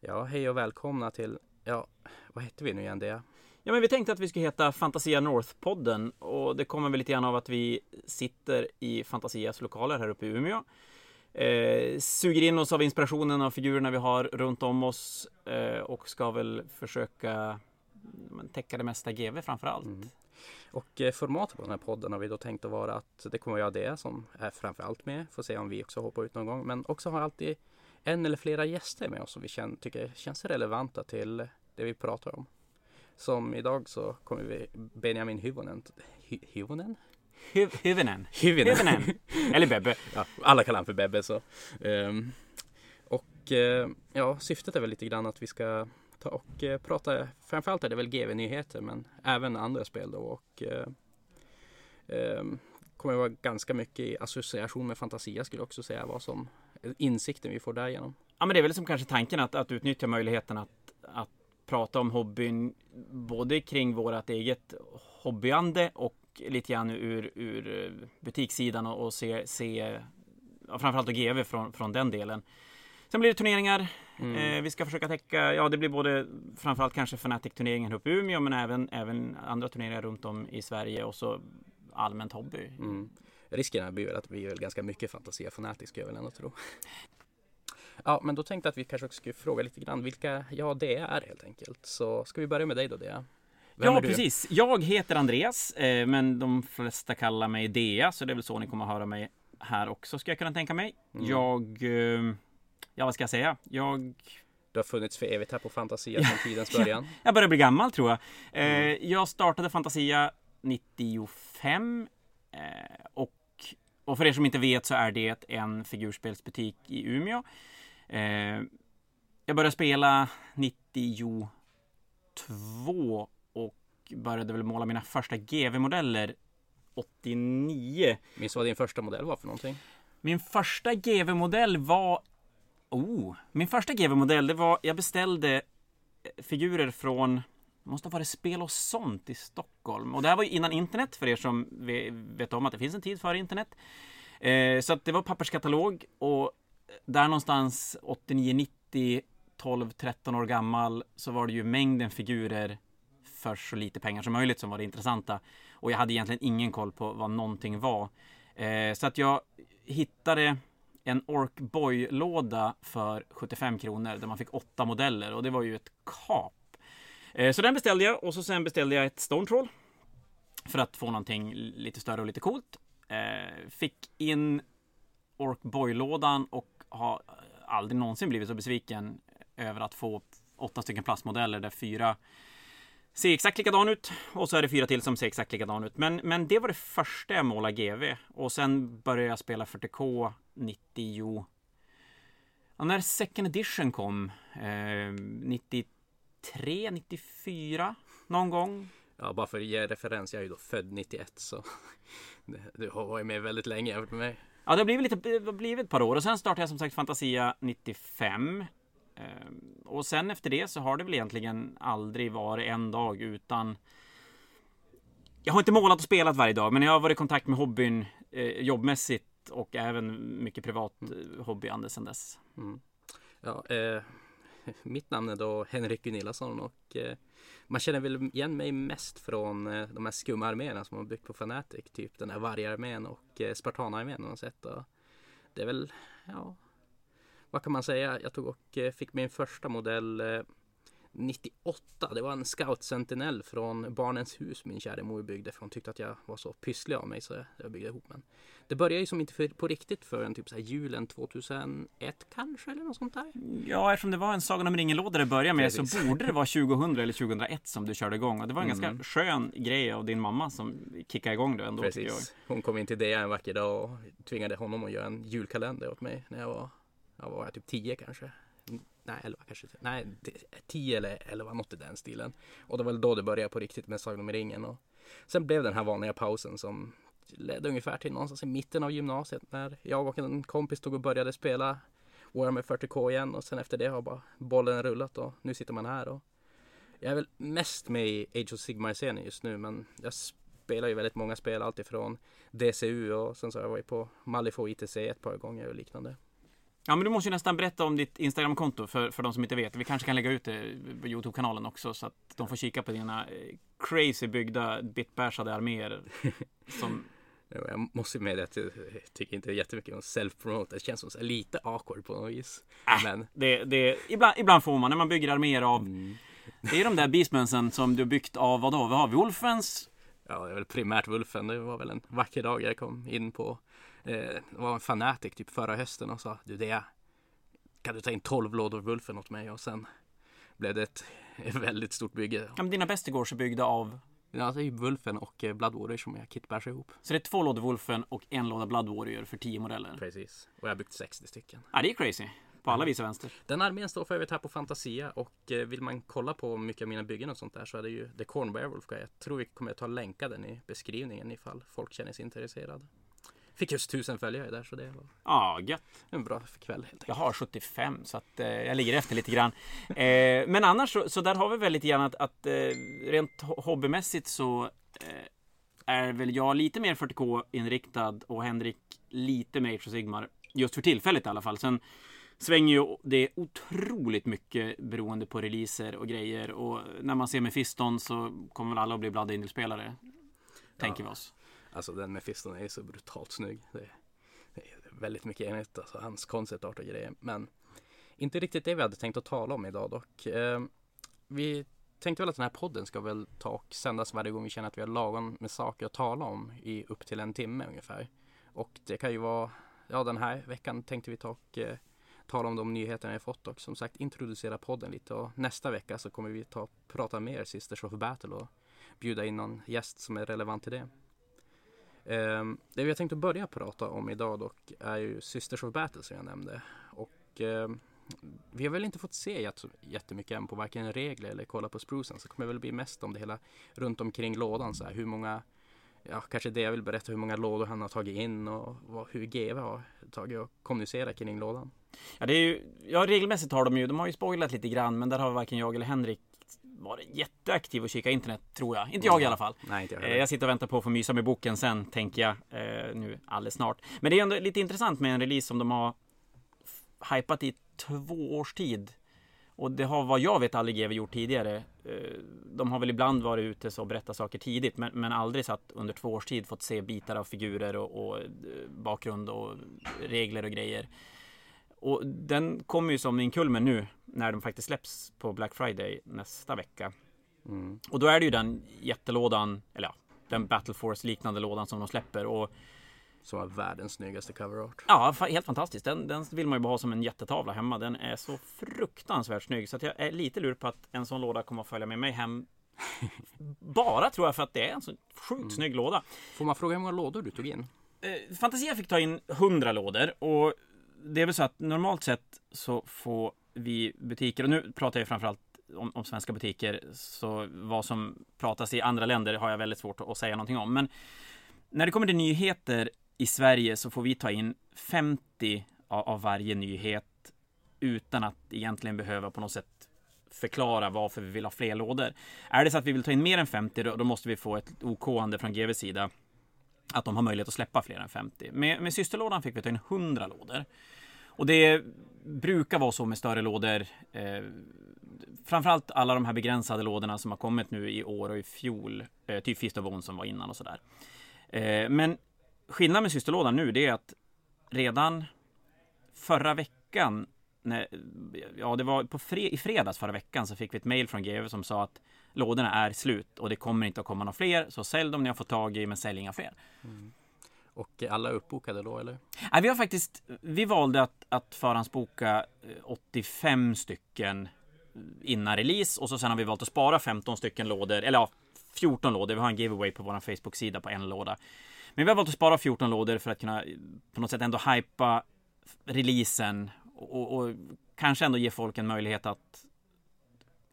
Ja, hej och välkomna till, ja, vad hette vi nu igen det? Ja, men vi tänkte att vi skulle heta Fantasia North-podden och det kommer väl lite grann av att vi sitter i Fantasias lokaler här uppe i Umeå. Eh, suger in oss av inspirationen av figurerna vi har runt om oss eh, och ska väl försöka men, täcka det mesta GV framför allt. Mm. Och eh, formatet på den här podden har vi då tänkt att vara att det kommer att vara det som är framför allt med. Får se om vi också hoppar ut någon gång. Men också har alltid en eller flera gäster med oss som vi känner, tycker känns relevanta till det vi pratar om. Som idag så kommer vi Benjamin Hyvonen. Hy, Hyvonen? Hy, Hyvinen. Hyvinen. Eller Bebbe. Ja, alla kallar honom för Bebbe så. Um, och uh, ja, syftet är väl lite grann att vi ska ta och uh, prata, framförallt är det väl GV-nyheter men även andra spel då och uh, um, kommer vara ganska mycket i association med Fantasia skulle jag också säga vad som insikten vi får därigenom. Ja men det är väl som kanske tanken att, att utnyttja möjligheten att, att prata om hobbyn både kring vårat eget hobbyande och lite grann ur, ur butikssidan och, och se, se ja, framförallt GV från, från den delen. Sen blir det turneringar. Mm. Eh, vi ska försöka täcka, ja det blir både framförallt kanske Fnatic-turneringen uppe i Umeå men även, även andra turneringar runt om i Sverige och så allmänt hobby. Mm. Risken blir väl att det blir ganska mycket fantasi fanatisk ska jag väl ändå tro. Ja, men då tänkte jag att vi kanske också skulle fråga lite grann vilka ja, det är helt enkelt. Så ska vi börja med dig då, Dea? Vem ja, precis. Jag heter Andreas, eh, men de flesta kallar mig Dea, så det är väl så ni kommer att höra mig här också, ska jag kunna tänka mig. Mm. Jag, eh, ja vad ska jag säga? Jag du har funnits för evigt här på Fantasia från tidens början. jag börjar bli gammal tror jag. Eh, mm. Jag startade Fantasia 95 och och för er som inte vet så är det en figurspelsbutik i Umeå. Eh, jag började spela 92 och började väl måla mina första GV-modeller 89. Minns du vad din första modell var för någonting? Min första GV-modell var... Oh, min första GV-modell, det var... Jag beställde figurer från det måste ha varit Spel och sånt i Stockholm. Och det här var ju innan internet, för er som vet om att det finns en tid före internet. Eh, så att det var papperskatalog och där någonstans 89, 90, 12, 13 år gammal så var det ju mängden figurer för så lite pengar som möjligt som var det intressanta. Och jag hade egentligen ingen koll på vad någonting var. Eh, så att jag hittade en Orkboy-låda för 75 kronor där man fick åtta modeller och det var ju ett kap Eh, så den beställde jag och så sen beställde jag ett Stone Troll. För att få någonting lite större och lite coolt. Eh, fick in Ork Boy-lådan och har aldrig någonsin blivit så besviken över att få åtta stycken plastmodeller där fyra ser exakt likadan ut och så är det fyra till som ser exakt likadan ut. Men, men det var det första jag målade GV och sen började jag spela 40K 90 Ja, när second edition kom eh, 92 93, 94 någon gång. Ja, bara för att ge referens, jag är ju då född 91 så du har varit med väldigt länge jämfört med mig. Ja, det har blivit, lite, det blivit ett par år och sen startade jag som sagt Fantasia 95. Ehm, och sen efter det så har det väl egentligen aldrig varit en dag utan Jag har inte målat och spelat varje dag men jag har varit i kontakt med hobbyn eh, jobbmässigt och även mycket privat mm. hobbyande sedan dess. Mm. Ja, eh, mitt namn är då Henrik Gunillasson och eh, man känner väl igen mig mest från eh, de här skumma arméerna som man byggt på Fnatic. Typ den här vargarmén och eh, Spartanarmén har sett. Och det är väl, ja, vad kan man säga? Jag tog och eh, fick min första modell 98. Det var en Scout Sentinel från Barnens hus min kära mor byggde för hon tyckte att jag var så pysslig av mig så jag byggde ihop den. Det började ju som inte på riktigt förrän typ så här julen 2001 kanske eller något sånt där. Ja, eftersom det var en Sagan om ringen-låda det började med Precis. så borde det vara 2000 eller 2001 som du körde igång och det var en mm. ganska skön grej av din mamma som kickade igång det ändå. Precis. Hon kom in till det en vacker dag och tvingade honom att göra en julkalender åt mig när jag var, jag var typ 10 kanske nej 11 kanske, nej 10 eller 11 något i den stilen. Och det var väl då det började på riktigt med Sagan om ringen. Och sen blev den här vanliga pausen som ledde ungefär till någonstans i mitten av gymnasiet när jag och en kompis tog och började spela Warhammer 40K igen och sen efter det har bara bollen rullat och nu sitter man här och jag är väl mest med i Age of Sigmar-scenen just nu men jag spelar ju väldigt många spel alltifrån DCU och sen så har jag varit på Malifaux ITC ett par gånger och liknande. Ja, men du måste ju nästan berätta om ditt Instagramkonto för, för de som inte vet. Vi kanske kan lägga ut det på Youtube-kanalen också så att de får kika på dina eh, crazy byggda bitbashade arméer. Som... Jag måste med att jag tycker inte jättemycket om self-promote. Det känns som så lite awkward på något vis. Äh, men... det, det, ibland, ibland får man när man bygger arméer av mm. Det är de där beastmensen som du byggt av vad då? Vad har vi? Wolfens? Ja, det är väl primärt Wolfen. Det var väl en vacker dag jag kom in på eh, Det var en fanatic typ förra hösten och sa du det kan du ta in 12 lådor Wolfen åt mig och sen blev det ett väldigt stort bygge. Ja, men dina bästegårds är byggda av? Ja, det är ju Wolfen och eh, Blood Warrior som jag kitbashar ihop. Så det är två lådor Wolfen och en låda Blood Warrior för 10 modeller? Precis. Och jag har byggt 60 stycken. Ja, det är crazy. På alla vis och vänster. Den armén står för övrigt här på Fantasia och eh, vill man kolla på mycket av mina byggen och sånt där så är det ju The Corn Werewolf Guy. Jag tror vi kommer att ta länka den i beskrivningen ifall folk känner sig intresserade. Fick just tusen följare där så det var ja, gött. en bra kväll. Helt jag har 75 så att eh, jag ligger efter lite grann. Eh, men annars så, så, där har vi väl lite grann att, att eh, rent hobbymässigt så eh, är väl jag lite mer 40K inriktad och Henrik lite mer Age Sigmar. Just för tillfället i alla fall. Sen svänger ju det otroligt mycket beroende på releaser och grejer. Och när man ser Mephiston så kommer väl alla att bli Blood Angel-spelare. Tänker ja. vi oss. Alltså den Mephiston är så brutalt snygg. Det är, det är väldigt mycket enhet, alltså hans konceptart och grejer. Men inte riktigt det vi hade tänkt att tala om idag dock. Eh, vi tänkte väl att den här podden ska väl ta och sändas varje gång vi känner att vi har lagom med saker att tala om i upp till en timme ungefär. Och det kan ju vara, ja den här veckan tänkte vi ta och eh, tala om de nyheterna vi fått och som sagt introducera podden lite och nästa vecka så kommer vi ta och prata mer Sisters of Battle och bjuda in någon gäst som är relevant till det. Ehm, det vi har tänkt att börja prata om idag dock är ju Sisters of Battle som jag nämnde. Och ehm, vi har väl inte fått se jättemycket än på varken regler eller kolla på sprucen så det kommer väl bli mest om det hela runt omkring lådan så här, hur många ja, kanske det jag vill berätta hur många lådor han har tagit in och vad, hur GW har tagit och kommunicerat kring lådan. Ja, det är ju, ja, regelmässigt har de ju, de har ju spoilat lite grann, men där har varken jag eller Henrik varit jätteaktiv och kika internet, tror jag. Inte jag i alla fall. Nej, inte jag, heller. Eh, jag sitter och väntar på att få mysa med boken sen, tänker jag, eh, nu alldeles snart. Men det är ändå lite intressant med en release som de har hypat i två års tid. Och det har vad jag vet aldrig GW gjort tidigare. Eh, de har väl ibland varit ute och berättat saker tidigt men, men aldrig satt under två års tid fått se bitar av figurer och, och bakgrund och regler och grejer. Och den kommer ju som en kulmen nu när de faktiskt släpps på Black Friday nästa vecka. Mm. Och då är det ju den jättelådan, eller ja, den Battle Force liknande lådan som de släpper. Och som har världens snyggaste cover art. Ja, helt fantastiskt. Den, den vill man ju bara ha som en jättetavla hemma. Den är så fruktansvärt snygg så att jag är lite lur på att en sån låda kommer att följa med mig hem. bara tror jag för att det är en så sjukt mm. snygg låda. Får man fråga hur många lådor du tog in? Eh, Fantasia fick ta in 100 lådor och det är väl så att normalt sett så får vi butiker, och nu pratar jag framförallt om, om svenska butiker, så vad som pratas i andra länder har jag väldigt svårt att, säga någonting om. Men när det kommer till nyheter i Sverige så får vi ta in 50 av, av varje nyhet utan att egentligen behöva på något sätt förklara varför vi vill ha fler lådor. Är det så att vi vill ta in mer än 50 då, då måste vi få ett OK-ande från GVs sida att de har möjlighet att släppa fler än 50. Med, med systerlådan fick vi ta in 100 lådor. Och det brukar vara så med större lådor. Eh, framförallt alla de här begränsade lådorna som har kommit nu i år och i fjol. Eh, typ Fist of Bone som var innan och sådär. Eh, men skillnaden med systerlådan nu det är att redan förra veckan när, ja, det var på fre, i fredags förra veckan så fick vi ett mail från GV som sa att lådorna är slut och det kommer inte att komma några fler. Så sälj dem ni har fått tag i, men sälj inga fler. Mm. Och alla uppbokade då eller? Nej, vi har faktiskt, vi valde att, att förhandsboka 85 eh, stycken innan release och så sen har vi valt att spara 15 stycken lådor, eller ja, 14 lådor. Vi har en giveaway på vår Facebook-sida på en låda. Men vi har valt att spara 14 lådor för att kunna på något sätt ändå hypa releasen och, och, och kanske ändå ge folk en möjlighet att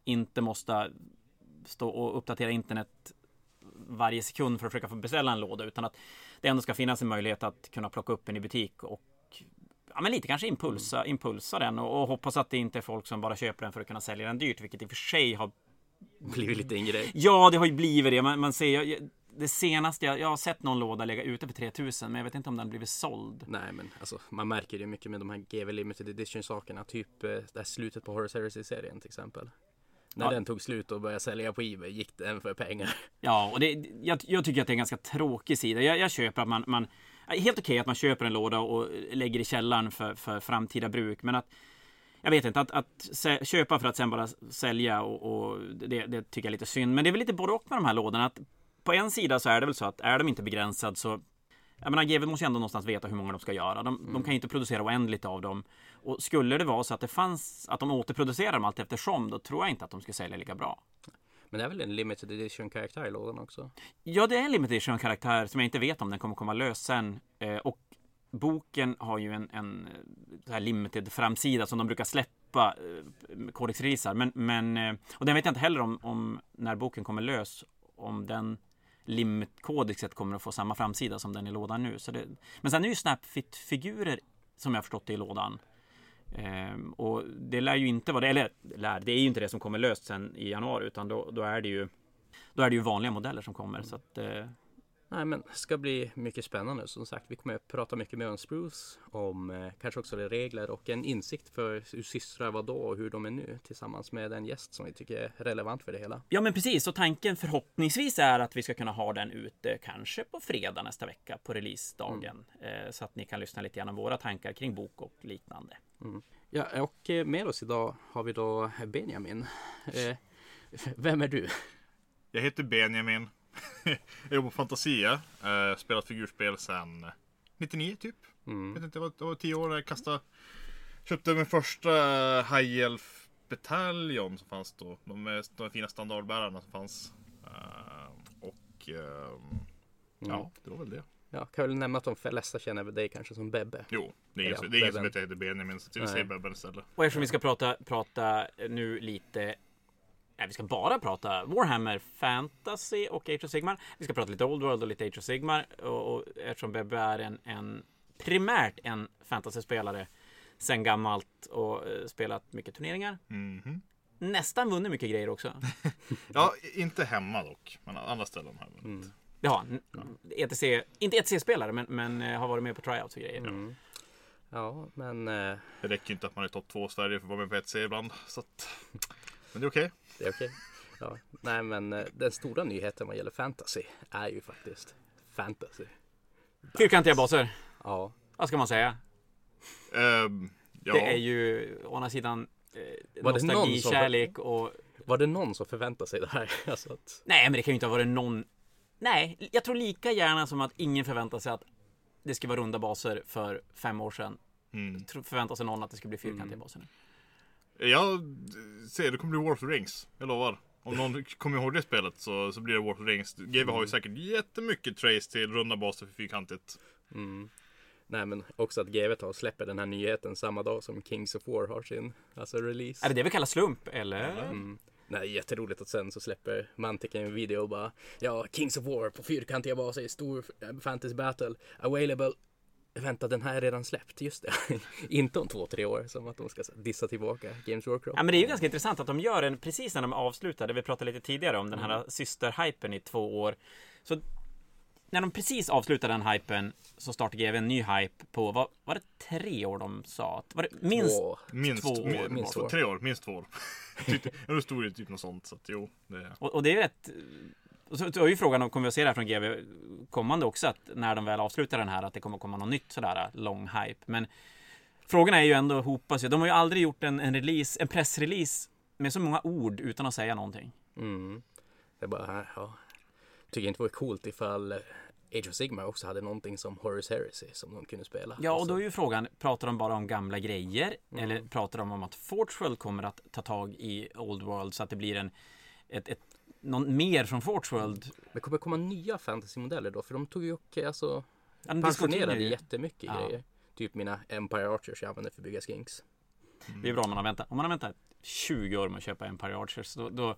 inte måste stå och uppdatera internet varje sekund för att försöka få beställa en låda utan att det ändå ska finnas en möjlighet att kunna plocka upp en i butik och ja, men lite kanske impulsa, mm. impulsa den och, och, hoppas att det inte är folk som bara köper den för att kunna sälja den dyrt, vilket i och för sig har blivit lite en grej. Ja, det har ju blivit det. Man, man ser det senaste, jag, jag har sett någon låda ligga ute för 3000 men jag vet inte om den blivit såld. Nej men alltså man märker det mycket med de här GV Limited Edition sakerna. Typ eh, det här slutet på Horus Heresy-serien till exempel. När Ja. den tog slut och började sälja på Ebay gick den för pengar. Ja, och det, jag, jag tycker att det är en ganska tråkig sida. Jag, jag köper att man, man helt okej att man köper en låda och lägger i källaren för, för framtida bruk, men att jag vet inte, att, att köpa för att sen bara sälja och, och det, det tycker jag är lite synd. Men det är väl lite både och med de här lådorna. Att på en sida så är det väl så att är de inte begränsad så jag menar, GW måste ju ändå någonstans veta hur många de ska göra. De, de kan ju inte producera oändligt av dem. Och skulle det vara så att det fanns, att de återproducerar dem allt eftersom, då tror jag inte att de skulle sälja lika bra. Men det är väl en limited edition karaktär i lådan också? Ja, det är en limited edition karaktär som jag inte vet om den kommer komma lös sen. Eh, och boken har ju en, en eh, här limited framsida som de brukar släppa eh, kodexreleasar. Men, men, och den vet jag inte heller om, om när boken kommer lös, om den limit-kodexet kommer att få samma framsida som den i lådan nu. Så det, men sen är ju Snapfit-figurer som jag har förstått det i lådan. Ehm, och det lär ju inte vara det, eller lär, det är ju inte det som kommer löst sen i januari utan då, då är det ju då är det ju vanliga modeller som kommer. Så att, eh, Nej men det ska bli mycket spännande som sagt. Vi kommer att prata mycket med om Spruce. Om eh, kanske också regler och en insikt för hur systrar var då och hur de är nu. Tillsammans med en gäst som vi tycker är relevant för det hela. ja men precis, och tanken förhoppningsvis är att vi ska kunna ha den ute kanske på fredag nästa vecka på releasedagen. Eh, så att ni kan lyssna lite grann om våra tankar kring bok och liknande. Ja och eh, med oss idag har vi då Benjamin. Eh, vem är du? Jag heter Benjamin. Jag jobbar på Fantasia. Eh, spelat figurspel sedan 99 typ. Mm. Vet inte, det var, det var 10 år jag kastade. Köpte min första High Elf bataljon som fanns då. De, de fina standardbärarna som fanns. Eh, och ehm, ja, det var väl det. Ja, kan väl nämna att de flesta känner väl dig kanske som Bebbe. Jo, det är ingen, Ja, det är ingen som heter Benjamin. Så Nej. säger Bebben istället. Och eftersom vi ska prata, prata nu lite Nej, vi ska bara prata Warhammer Fantasy och Age of Sigmar. Vi ska prata lite Old World och lite Age of Sigmar. Och, och eftersom Bebbe är en, en primärt en fantasyspelare sen gammalt och eh, spelat mycket turneringar. Mhm. Nästan vunnit mycket grejer också. Ja, inte hemma dock. Men andra ställen har jag vunnit. Mm. Det har han. ETC, inte ETC-spelare, men, men eh, har varit med på tryouts och grejer. Mm. Ja, men eh, Det räcker ju inte att man är topp 2 i Sverige för att vara med på ett C ibland. Så att... Men det är okej. det är okej. Ja, nej, men eh, den stora nyheten vad gäller fantasy är ju faktiskt fantasy. Fyrkantiga baser. Ja, Vad ska man säga? Ehm, ja. Det är ju å andra sidan eh, Var det någon nostalgi, som- kärlek och... var det någon som förväntade sig det här? Alltså att, Nej, men det kan ju inte ha varit någon... Nej, jag tror lika gärna som att ingen förväntar sig att det ska vara runda baser för fem år sedan. Mm. Förväntar sig någon att det ska bli fyrkantiga baser nu. Jag ser det kommer bli War of the Rings. Jag lovar. Om någon kommer ihåg det spelet så, så blir det War of the Rings. GW har ju säkert jättemycket trace till runda baser för fyrkantigt. mm. Nej, men också att GW tar och släpper den här nyheten samma dag som Kings of War har sin alltså release. Är det det vi kallar slump, eller? Mm. Nej, jätteroligt att sen så släpper Mantic en video och bara Ja, Kings of War på fyrkantiga baser, stor eh, fantasy battle, available. Vänta, den här är redan släppt, just det. Inte om två, tre år, som att de ska dissa tillbaka Games Workshop. Ja, men det är ju ganska intressant att de gör en precis när de avslutade. Vi pratade lite tidigare om den här Mm. systerhypen i två år. Så när de precis avslutade den hypen så startade GW en ny hype på, vad var det tre år de sa? Var det minst? Två. Minst Två år, mi- minst två, år. Tre år, minst två år. Tyckte- Jag stod i typ något sånt. Så att jo, det... Och, och det är ju rätt... Och så, så är ju frågan om, kommer vi att se det här från GW kommande också, att när de väl avslutar den här, att det kommer komma något nytt sådär lång hype. Men frågorna är ju ändå hopas ju. De har ju aldrig gjort en, en release, en pressrelease med så många ord utan att säga någonting. Mm. Det är bara, ja. Tycker inte det vore coolt ifall Age of Sigmar också hade någonting som Horus Heresy som de kunde spela. Ja, och Alltså, då är ju frågan, pratar de bara om gamla grejer? Eller pratar de om att Forgeworld kommer att ta tag i Old World så att det blir en, ett, ett, någon mer från Forgeworld? Men kommer det komma nya fantasymodeller då? För de tog ju och alltså Ja, de pensionerade jättemycket Ja. grejer. Typ mina Empire Archers jag använder för att bygga skinks. Det är bra om man har väntat. Om man har väntat 20 år med att köpa Empire Archers, då, då,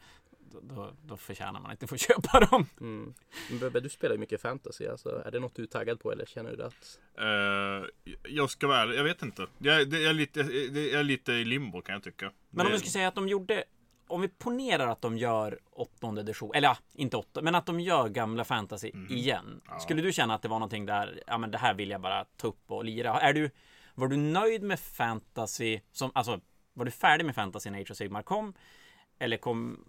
då, då, då förtjänar man inte att få köpa dem. Mm. Men Bebbe, du spelar ju mycket fantasy. Alltså, är det något du är taggad på eller känner du att Eh, jag ska vara jag vet inte. Jag, det, jag, är lite, det- jag är lite i limbo kan jag tycka. Men om du skulle säga att de gjorde om vi ponerar att de gör åttonde edition, eller ja, inte åtta, men att de gör gamla fantasy igen. Skulle du känna att det var någonting där, ja men det här vill jag bara ta upp och lira. Är du, var du nöjd med fantasy, som, alltså var du färdig med fantasy när Age of Sigmar kom? Eller kom,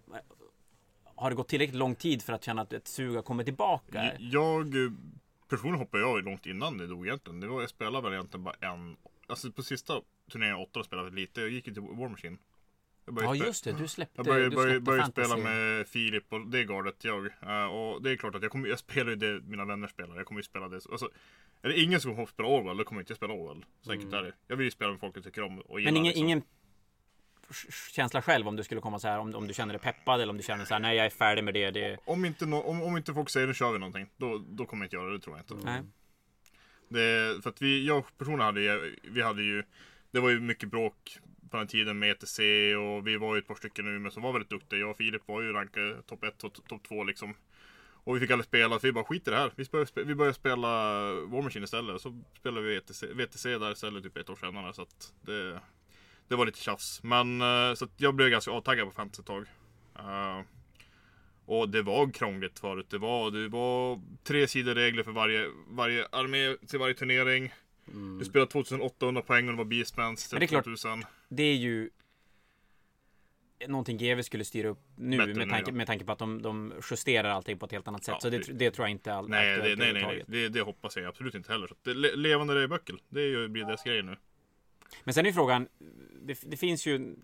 har det gått tillräckligt lång tid för att känna att ett sug har kommit tillbaka? Jag personligen hoppade jag långt innan det dog egentligen. Det var, jag spelade väl egentligen bara en. Alltså på sista turneringen åtta spelade jag lite. Jag gick ju till War Machine. Ja just det, du släppte, Jag började, började, började spela med Filip och det gardet jag. Eh, och det är klart att jag, kommer, jag spelar ju det mina vänner spelar. Jag kommer ju spela det. Alltså, är det ingen som kommer spela Orwell, då kommer jag inte spela Orwell. Så enkelt är det. Jag vill ju spela med folk jag tycker om och gillar. Men ingen, liksom. ingen känsla själv om du skulle komma så här, om, om du känner dig peppad eller om du känner så här, nej jag är färdig med det. det... Om inte, nå- om, om inte folk säger nu kör vi någonting, då, då kommer jag inte göra det. Det tror jag inte. Nej. Det, för att vi, jag personligen hade vi hade ju, det var ju mycket bråk på den tiden med ETC och vi var ju ett par stycken nu men som var väldigt duktiga. Jag och Filip var ju rankade topp 1 och topp 2 liksom. Och vi fick aldrig spela, så vi bara skit i det här. Vi började, spela, vi började spela War Machine istället. Så spelade vi ETC, VTC där istället typ ett år senare. Så att det, det var lite tjafs. Men eh, så att jag blev ganska avtaggad på fantasy ett tag. Uh, och det var krångligt förut. Det var, det var tre sidor regler för varje, varje armé till varje turnering. Du spelade 2800 poäng och det var Beastmans Men det är till klart. 2000. det är ju någonting GW skulle styra upp nu Bättre med nu, tanke, ja. med tanke på att de, de justerar allting på ett helt annat sätt. Ja, så det, det- det tror jag inte all, Nej, det, nej, nej, nej. Det, det hoppas jag absolut inte heller. Så det, le- levande böcker. Det är ju, blir deras grej nu. Men sen är frågan, det, finns ju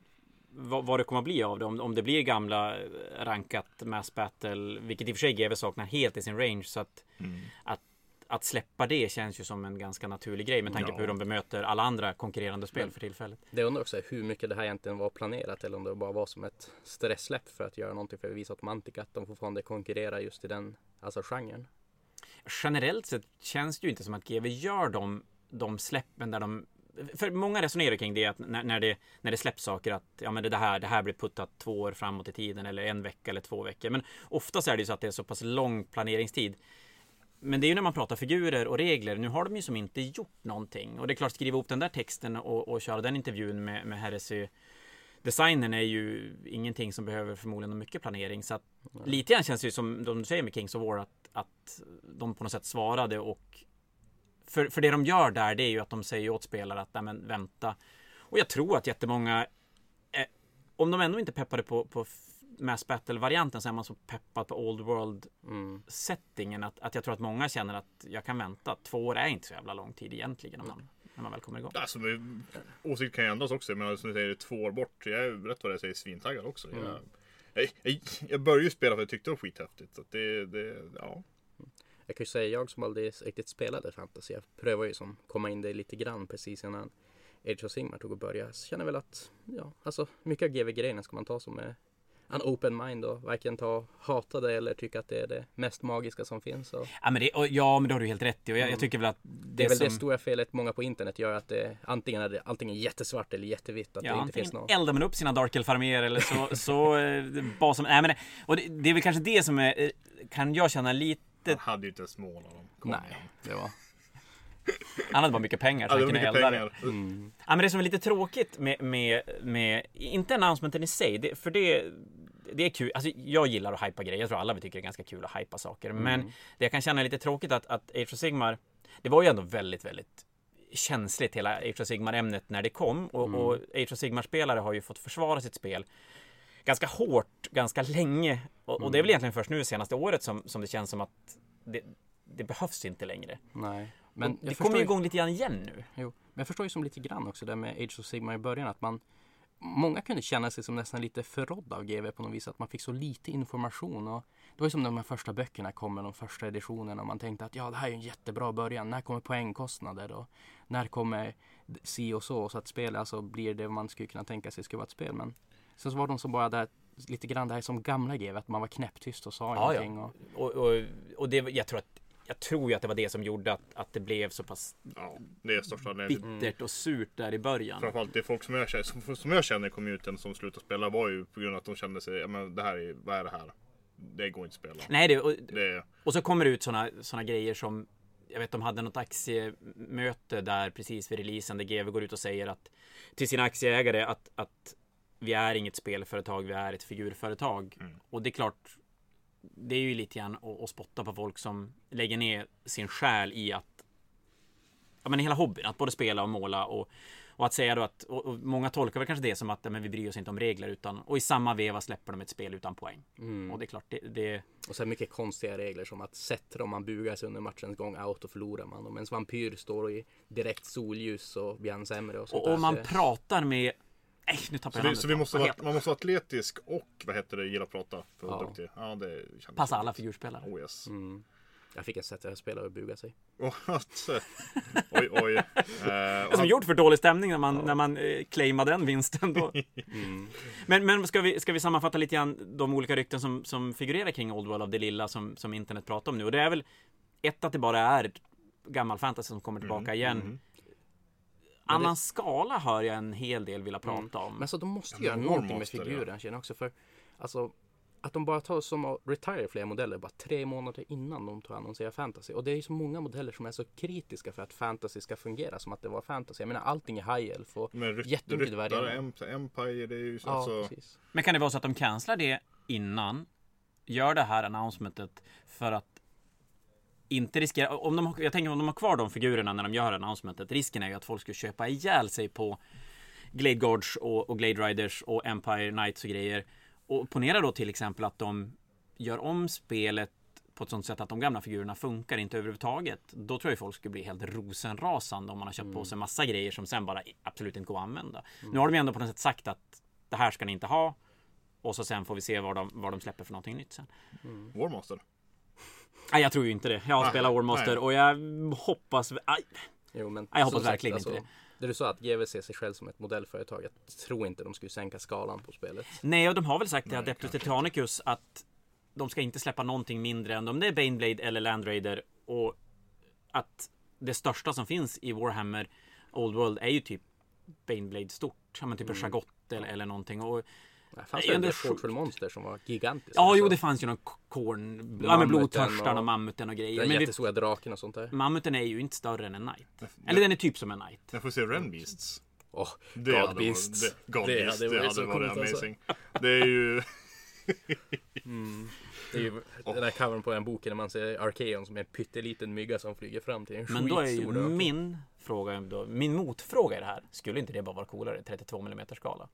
vad, vad det kommer att bli av det. Om, om det blir gamla eh, rankat mass battle, vilket i och för sig GW saknar helt i sin range. Så att, Mm. att, att släppa det känns ju som en ganska naturlig grej med tanke Ja. på hur de bemöter alla andra konkurrerande spel för tillfället. Det undrar också hur mycket det här egentligen var planerat eller om det bara var som ett stressläpp för att göra någonting för att visa åt Mantic att de fortfarande konkurrerar just i den alltså genren. generellt sett känns det ju inte som att GW gör de, de släppen där de för många resonerar kring det att när, när, det, när det släpps saker att ja, men det, här, det här blir puttat två år framåt i tiden eller en vecka eller två veckor. Men oftast är det ju så att det är så pass lång planeringstid. Men det är ju när man pratar figurer och regler. Nu har de ju som inte gjort någonting. Och det är klart, skriva ihop den där texten och, och köra den intervjun med, med Heresy Designen är ju ingenting som behöver förmodligen mycket planering. Så att lite grann känns det ju som de säger med Kings of War att, att de på något sätt svarade och för, för det de gör där det är ju att de säger åt spelare att nej men vänta. Och jag tror att jättemånga eh, om de ändå inte peppade på, på Mass Battle-varianten så är man så peppad på Old World-settingen att, att jag tror att många känner att jag kan vänta. Två år är inte så jävla lång tid egentligen om man, när man väl kommer igång. Alltså, men, åsikt kan ju ändras också. Men som du säger, två år bort. Jag är rätt vad jag säger svintaggad också. Mm. Jag, jag, jag, jag började ju spela för att jag tyckte det var skithäftigt. Så det, det, ja. Jag kan ju säga jag som aldrig riktigt spelade fantasy. Jag prövade ju som komma in det lite grann precis innan Age of Sigmar tog och började. Så känner väl att ja, alltså mycket av GW-grejerna ska man ta som är en open mind och varken ta hata det eller tycka att det är det mest magiska som finns. Och Ja men, det, och, ja, men det har du helt rätt i. Och jag, jag tycker väl att det, det är väl som... det stora felet många på internet gör att det antingen är det antingen jättesvart eller jättevitt. Att Ja, det inte finns något. eldar man upp sina Dark Elf-arméer eller så, så eh, bas som, nej men det, och det, det är väl kanske det som är, eh, kan jag känna lite, Han hade ju inte ens mål av dem. Nej, det var. Han hade bara mycket pengar så Ja, han kunde elda det. Mm. Ja, men det som är lite tråkigt med, med, med inte announcementen i sig, det, för det, det är kul. Alltså, jag gillar att hypa grejer. Jag tror alla vi tycker det är ganska kul att hypa saker. Men det jag kan känna är lite tråkigt att, att Age of Sigmar, det var ju ändå väldigt, väldigt känsligt hela Age of Sigmar-ämnet när det kom. Och, och Age of Sigmar-spelare har ju fått försvara sitt spel ganska hårt, ganska länge. Och, och det är väl egentligen först nu senaste året som, som det känns som att det, det behövs inte längre. Nej. Men det kommer ju igång lite grann igen nu. Jo, men jag förstår ju som lite grann också det med Age of Sigmar i början att man Många kunde känna sig som nästan lite förrådd av GW på något vis att man fick så lite information och det var ju som när de här första böckerna kom med de första editionerna och man tänkte att ja det här är en jättebra början. När kommer poängkostnader och när kommer si och så så att spelet alltså blir det man skulle kunna tänka sig skulle vara ett spel men sen så var de som bara där lite grann det här som gamla GW att man var knäpptyst och sa Ja, ja. ingenting och Och, och, och det, jag tror att jag tror ju att det var det som gjorde att, att det blev så pass Ja, det är största bittert och surt där i början. Framförallt det folk som jag känner, som, som jag känner i communityn som slutar spela var ju på grund av att de kände sig, ja men det här är, vad är det här? Det går inte att spela. Nej, det, och, Det, och så kommer det ut såna, såna grejer som jag vet de hade något aktiemöte där precis vid releasen där GW går ut och säger att till sina aktieägare att, att vi är inget spelföretag, vi är ett figurföretag. Mm. Och det är klart, det är ju lite grann att, att spotta på folk som lägger ner sin själ i att ja, men hela hobbyn, att både spela och måla och, och att säga då att och, och många tolkar väl kanske det som att ja, men vi bryr oss inte om regler utan och i samma veva släpper de ett spel utan poäng. Mm. Och det är klart, det, det Och så mycket konstiga regler som att sätter om man bugar sig under matchens gång, out och förlorar man. Om ens vampyr står i direkt solljus så blir han sämre och sånt och om man pratar med Nej, nu tappar Så, jag vi, namnet. så vi måste vara, det? man måste vara atletisk och vad heter det, gilla att prata för att vara Ja. duktig. Ja, det Passa alla figurspelare. Oh yes. Mm. Jag fick en spelare att buga sig. Och att, eh, oj, oj. Eh, Det som gjort för dålig stämning när man, när man eh, claimar den vinsten då. Mm. Men, men ska, vi, ska vi sammanfatta lite grann de olika rykten som, som figurerar kring Old World av det lilla som, som internet pratar om nu. Och det är väl ett att det bara är gammal fantasy som kommer tillbaka igen. Annan skala hör jag en hel del vilja prata Men om. alltså de måste Ja, göra men någonting med figuren känner jag också för Alltså att de bara tar som att retire flera modeller bara tre månader innan de tar annonsera fantasy. Och det är ju så många modeller som är så kritiska för att fantasy ska fungera som att det var fantasy. Jag menar allting är high elf och Men Jättemycket. Em- Empire, det är ju så, ja, alltså, precis. Men kan det vara så att de cancelar det innan? Gör det här announcementet för att inte riskera, om de, jag tänker om de har kvar de figurerna när de gör announcementet. Risken är ju att folk ska köpa ihjäl sig på Glade Guards och, och Glade Riders och Empire Knights och grejer. Och ponera då till exempel att de gör om spelet på ett sånt sätt att de gamla figurerna funkar inte överhuvudtaget. Då tror jag folk skulle bli helt rosenrasande om man har köpt på sig massa grejer som sen bara absolut inte går att använda. Nu har de ju ändå på något sätt sagt att det här ska ni inte ha. Och så sen får vi se vad de, vad de släpper för någonting nytt sen. Warmaster. Nej, jag tror ju inte det. Jag har spelat Warmaster nej. och jag hoppas... Aj, Jo, men jag hoppas som sagt, verkligen inte det. Det du sa att GW ser sig själv som ett modellföretag. Jag tror inte de skulle sänka skalan på spelet. Nej, och de har väl sagt till Adeptus Titanicus att de ska inte släppa någonting mindre än om det är Baneblade eller Land Raider och att det största som finns i Warhammer Old World är ju typ Baneblade stort. Ja, men typ en Shagott eller, eller någonting. Och, Det fanns det ett sjukt. Fortful Monster som var gigantiskt. ja, jo, Alltså, det fanns ju någon korn... Ja, men Mammuten blodtörstarna, och- mammuten och grejer. Den Men vi, jättestora draken och sånt där. mammuten är ju inte större än en knight. Eller den är typ som en knight. Jag får se Ren Beasts. Åh, Det God varit, det, God Det Beasts, det varit hade så varit alltså. amazing. Det är ju... Det är ju den där covern på den boken när man ser Arkeon som är en pytteliten mygga som flyger fram till en Men då är ju min fråga, då, min motfråga i det här. Skulle inte det bara vara coolare? 32 mm skala.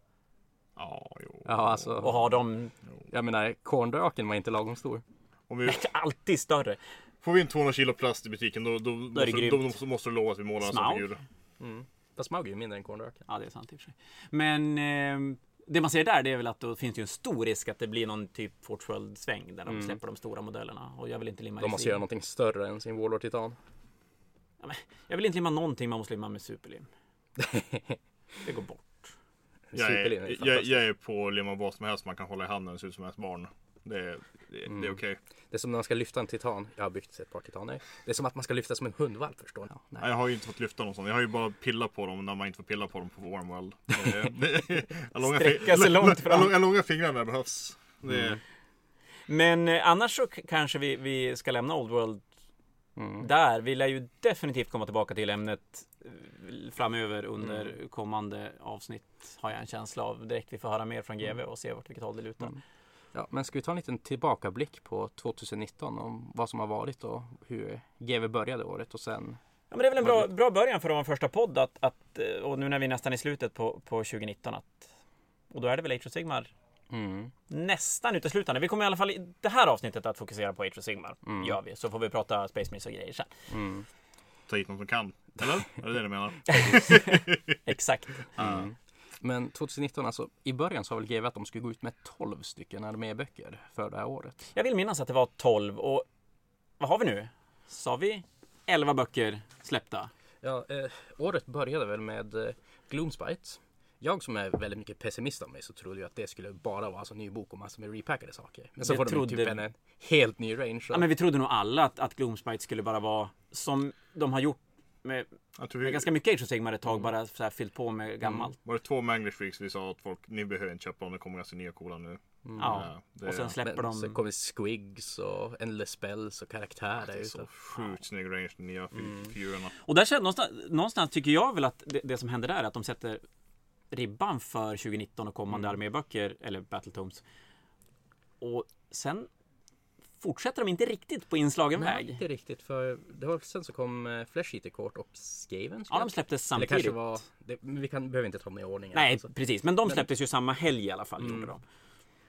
Ja, alltså. Och har de Jag menar, korndraken var inte lagom stor. Om vi, alltid större. får vi in 200 kilo plast i butiken då, då, är det måste, då, grymt. måste, måste du lova att vi målar en sån Smaug. figur. Mm. Fast Smaug är ju mindre än korndraken. Ja, det är sant i och för sig. Men eh, det man ser där, det är väl att då finns det ju en stor risk att det blir någon typ Fortworld-sväng där de Mm. släpper de stora modellerna. Och jag vill inte limma De måste göra någonting större än sin Warlord Titan. Ja, men Jag vill inte limma någonting, man måste limma med superlim. Det går bort. Jag är, är jag, jag är på limma vad som helst man kan hålla i handen ser ut som ens barn. Det är, det, det är Mm. okej. Det är som när man ska lyfta en titan. Jag har byggt ett par titaner. Det är som att man ska lyfta som en hundvalp förstår ni. Ja. Jag har ju inte fått lyfta någon sån. Jag har ju bara pillat på dem när man inte får pilla på dem på Warmworld. Långa Sträcka sig långt fram. Långa fingrar när det behövs. Mm. Men eh, annars så kanske vi, vi ska lämna Old World Mm. där. Vi lär ju definitivt komma tillbaka till ämnet eh, framöver under kommande avsnitt. Har jag en känsla av. Direkt vi får höra mer från GV och se vart vilket håll det lutar. Mm. Ja, men ska vi ta en liten tillbakablick på 2019 om vad som har varit och hur GW började året och sen Ja, men det är väl en bra, bra början för att vara en första podd att, att, eh, och nu när vi är nästan i slutet på, på 2019 att, och då är det väl Age of Sigmar mm. nästan uteslutande. Vi kommer i alla fall i det här avsnittet att fokusera på Age of Sigmar. Mm. Gör vi. Så får vi prata Space Marines och grejer sen. Mm. ta hit någon som kan. Eller? Är det det du menar? Exakt. Mm. Men 2019, alltså i början sa väl GW att de skulle gå ut med 12 stycken arméböcker för det här året. Jag vill minnas att det var 12 och vad har vi nu? Sa vi 11 böcker släppta? Ja, eh, året började väl med eh, Gloomspite. Jag som är väldigt mycket pessimist av mig så trodde ju att det skulle bara vara alltså, ny bok och massor med repackade saker. Men så Det får de ju trodde- typ en, en helt ny range. Så. Ja, men vi trodde nog alla att, att Gloomspite skulle bara vara som de har gjort med, Jag tror med vi, ganska mycket Age of Sigmar ett tag, bara så här fyllt på med gammalt. var det två Manglish Freaks vi sa att folk, ni behöver inte köpa dem, det kommer ganska nya coola nu. Mm. Ja, det, och sen släpper Men de... kommer Squigs och Endless Spells och karaktärer. det är så sjukt snygg range, de nya Mm. figurerna. Och där känner, någonstans, någonstans tycker jag väl att det, det som händer där är att de sätter ribban för 2019 och kommande Mm. arméböcker eller Battletomes. Och sen fortsätter de inte riktigt på inslagen Nej, väg. inte riktigt. För det var sen så kom eh, Flesh Eater Court och Skaven. Ja, de släpptes Eller samtidigt. kanske var... Det, men vi kan, behöver inte ta dem i ordning. Nej, alltså. precis. Men de Men- släpptes ju samma helg i alla fall. Mm. De.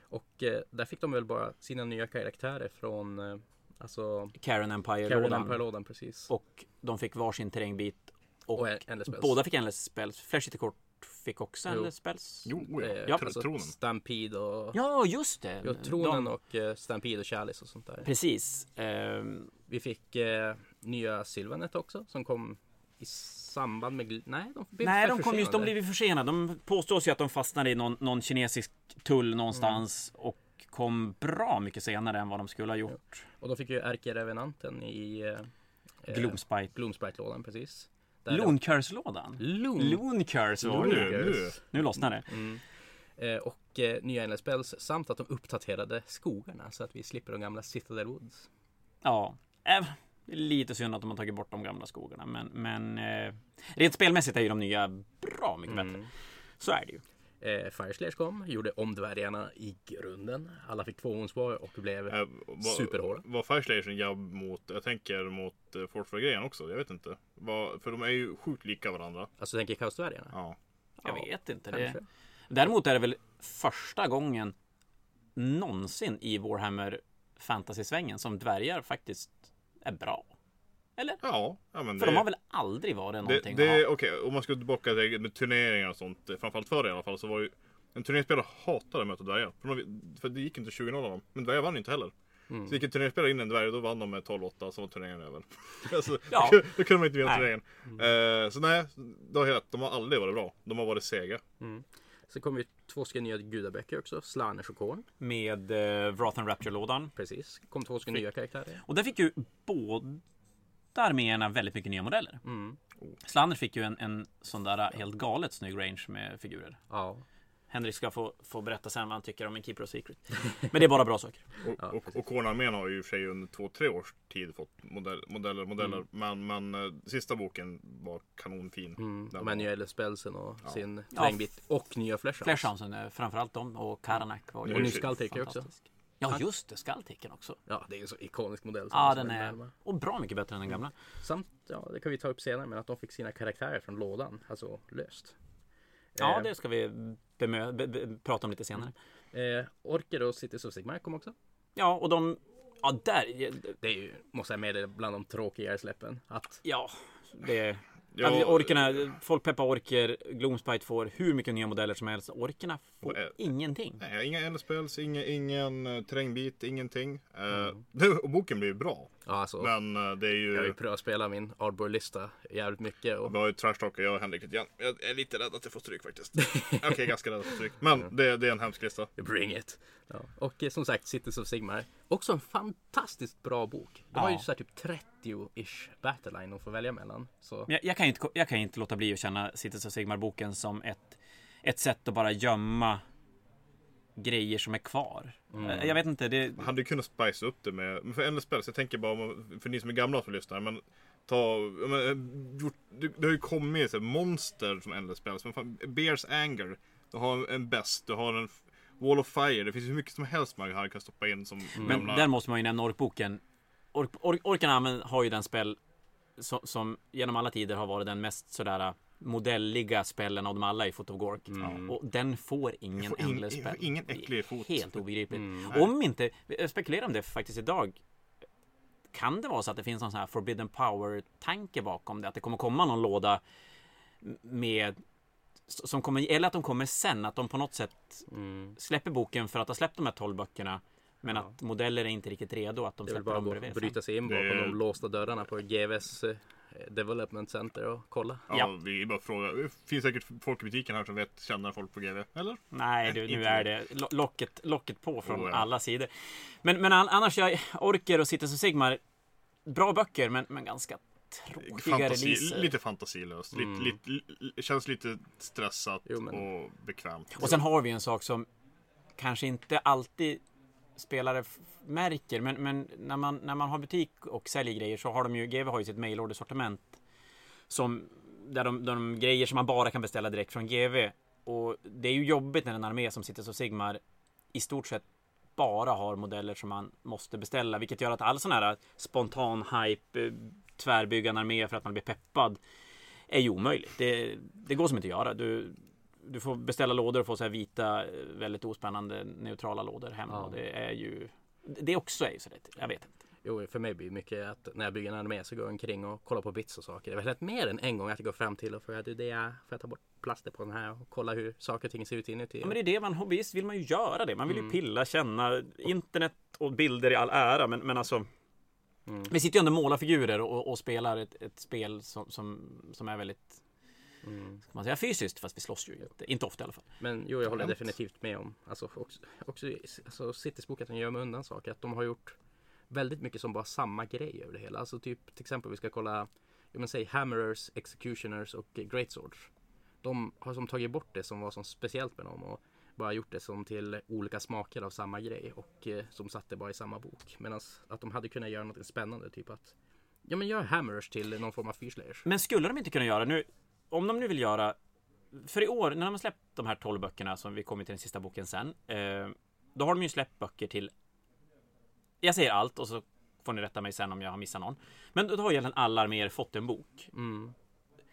Och eh, där fick de väl bara sina nya karaktärer från eh, alltså Karen Empire-lådan. Empire-lådan precis. Och de fick varsin terrängbit. Och, Och en- båda fick Endless Spells. Flash Eater Kort fick också Jo. Endless Spells. Jo, ja. Eh, Ja, Tr- alltså tronen. Stampede och... Ja, just det. Ja, tronen De- och eh, Stampede och Chalice och sånt där. Precis. Ehm, Vi fick eh, nya Sylvanet också som kom i samband med... Nej, de blev Nej, för de kom just, de blev försenade. De påstås ju att de fastnade i någon, någon kinesisk tull någonstans Mm. och kom bra mycket senare än vad de skulle ha gjort. Och de fick ju ärkerevenanten i... Eh, Gloomspite. Gloomspite-lådan precis. Där Looncurse-lådan. Loon. Looncurse var Nu, det. nu. Nu lossnar det. Mm. Eh, och eh, nya Endless Spells samt att de uppdaterade skogarna så att vi slipper de gamla Citadel Woods. Ja. Det är lite synd att de har tagit bort de gamla skogarna. Men, men eh, rent spelmässigt är ju de nya bra mycket bättre. Mm. Så är det ju. Eh, Fireslayers kom, gjorde om dvärgarna i grunden. Alla fick två onsvar och blev Eh, vad- superhårda. Var Fire Station jabb mot, jag tänker mot uh, Force grejen också, jag vet inte. Vad- för de är ju sjukt lika varandra. Alltså tänker kaosdvärgarna? Ja. Jag Ja, vet inte. Kanske. Det. Däremot är det väl första gången någonsin i Warhammer Fantasy-svängen som dvärgar faktiskt är bra. Eller? Ja, ja men För det, de har väl aldrig varit det, någonting det, ha. okej, om man ska tillbaka till med turneringar och sånt, framförallt förr i alla fall, så var ju en turneringsspelare hatade att möta dvärgar. För, de, för det gick inte 20-0 av dem. Men dvärgar vann inte heller. Mm. Så gick en turneringsspelare in en dvärg och då vann de med 12-8 så var turneringen över. alltså, Ja. då, då kunde man inte vinna turneringen. Eh, så nej, du har helt. De har aldrig varit bra. De har varit sega. Så kom ju två stycken nya gudaböcker också. Slanners och Korn. Med eh, Wrath and Rapture-lådan. Precis. Kom två stycken nya karaktärer. Och där fick ju båda arméerna väldigt mycket nya modeller. Mm. Slander fick ju en, en sån där helt galet snygg range med figurer. Ja. Henrik ska få, få berätta sen vad han tycker om en Keeper of Secret. Men det är bara bra saker. Och, Ja, och, och Kornarmén har ju i och för sig under två, tre års tid fått modell, modeller, modeller. Mm. Men, men eh, sista boken var kanonfin. Mm. Den här nya Spellsen och Ja. sin Ja. terrängbit. Och nya Fleshhounds. Flashhoundsen, eh, framförallt dem och Karanak var ju Och ny Skulltaker också. Ja just det, Skulltaken också. Ja, det är en så ikonisk modell. som Ja den är och bra mycket bättre än den gamla. Samt, ja det kan vi ta upp senare, men att de fick sina karaktärer från lådan. Alltså löst. Ja Eh, det ska vi bemö- be- be- prata om lite senare. Eh, Orker och Cities of Sigmar kom också. Ja och de Ja där Det är ju, måste jag meddela, bland de tråkigare släppen. Att Ja det Ja, Alltså, orkerna, folk peppar orker, Gloomspite får hur mycket nya modeller som helst. Orkerna får eh, ingenting. Nej, inga endspels, ingen, ingen uh, terrängbit, ingenting. Eh, Mm. det, och boken blir ju bra. ja, alltså, Men eh, det är ju... jag har ju prövat spela min Arbor-lista jävligt mycket. Och, Vi har ju trashtalkat jag och Henrik lite grann. Jag är lite rädd att jag får stryk faktiskt. Okej, ganska rädd att få stryk. Men det, det är en hemsk lista. Bring it! Ja. Och eh, som sagt, Cities of Sigmar. Också en fantastiskt bra bok. De har ju så här typ 30-ish battleline att få välja mellan. Så Men Jag, jag, kan inte, jag kan inte låta bli att känna Cities of Sigmar-boken som ett, ett sätt att bara gömma grejer som är kvar. Mm. Jag vet inte, det... Man hade ju kunnat spice upp det med, men för endspels, jag tänker bara för ni som är gamla som lyssnar, men ta, men, eh, gjort, det, det har ju kommit så här, monster som endspels, men fan, Bears Anger, du har en Best, du har en Wall of Fire, det finns hur mycket som helst man här kan stoppa in som Men gamla... där måste man ju nämna orkboken. Ork, ork, orkarna använder- har ju den spel som, som genom alla tider har varit den mest sådär modelliga spellen av dem alla i Foot of Gork. Och den får ingen får ändlös spel. ingen Det är äcklig fot. Helt obegripligt. Mm. Om inte, jag spekulerar om det faktiskt idag. Kan det vara så att det finns någon sån här forbidden power-tanke bakom det? Att det kommer komma någon låda med som kommer, eller att de kommer sen, att de på något sätt mm, släpper boken för att ha släppt de här 12 böckerna. Men Ja. att modeller är inte riktigt redo att de släpper bara dem bredvid. bryta sig in bakom de låsta dörrarna på GVs eh, Development Center och kolla. Ja, Ja. vi bara frågar. Det finns säkert folk i butiken här som vet, känner folk på GV, eller? Nej, du, nu är det lo- locket, locket på från Oh, ja. alla sidor. Men, men an- annars, jag orker och Cities och Sigmar. Bra böcker, men, men ganska tråkiga Fantasi, releaser. lite fantasilöst. Mm. Lite, lite, li- känns lite stressat Jo, men- och bekvämt. Och sen har vi en sak som kanske inte alltid spelare märker, men, men när, man, när man har butik och säljer grejer så har de ju, GW har ju sitt mailordersortiment som där de, de grejer som man bara kan beställa direkt från GV och det är ju jobbigt när en armé som sitter så Sigmar i stort sett bara har modeller som man måste beställa, vilket gör att all sån här spontan hype, eh, tvärbyggande armé för att man blir peppad är ju omöjligt. Det, det går som inte att göra. Du, du får beställa lådor och få så här vita, eh, väldigt ospännande neutrala lådor hem. Ja. Och det är ju Det också är ju så lätt. Jag vet inte. Jo, för mig blir det mycket att när jag bygger en armé så går jag omkring och kollar på bits och saker. Det har hänt mer än en gång att jag går fram till och frågar du det är, får jag ta bort plaster på den här och kolla hur saker och ting ser ut inuti. Ja, men det är det man hobbyist vill man ju göra det. Man vill ju Mm. pilla, känna. Internet och bilder i all ära, men, men alltså. Mm. Vi sitter ju ändå och målar figurer och, och spelar ett, ett spel som, som, som är väldigt, Mm. ska man säga, fysiskt. Fast vi slåss ju inte, inte ofta i alla fall. Men jo, jag håller Skönt. definitivt med om. Alltså också, också alltså, Citysbook att de gör med undan saker. Att de har gjort väldigt mycket som bara samma grej över det hela. Alltså typ till exempel vi ska kolla, jag men säg Hammerers, Executioners och Greatswords. De har som tagit bort det som var så speciellt med dem och bara gjort det som till olika smaker av samma grej och eh, som satte bara i samma bok. Medan att de hade kunnat göra något spännande, typ att Ja men gör Hammerers till någon form av fyrslayers. Men skulle de inte kunna göra nu, om de nu vill göra, för i år när de har släppt de här 12 böckerna som vi kommer till den sista boken sen, eh, då har de ju släppt böcker till, jag säger allt och så får ni rätta mig sen om jag har missat någon. Men då har ju egentligen alla arméer fått en bok. Mm.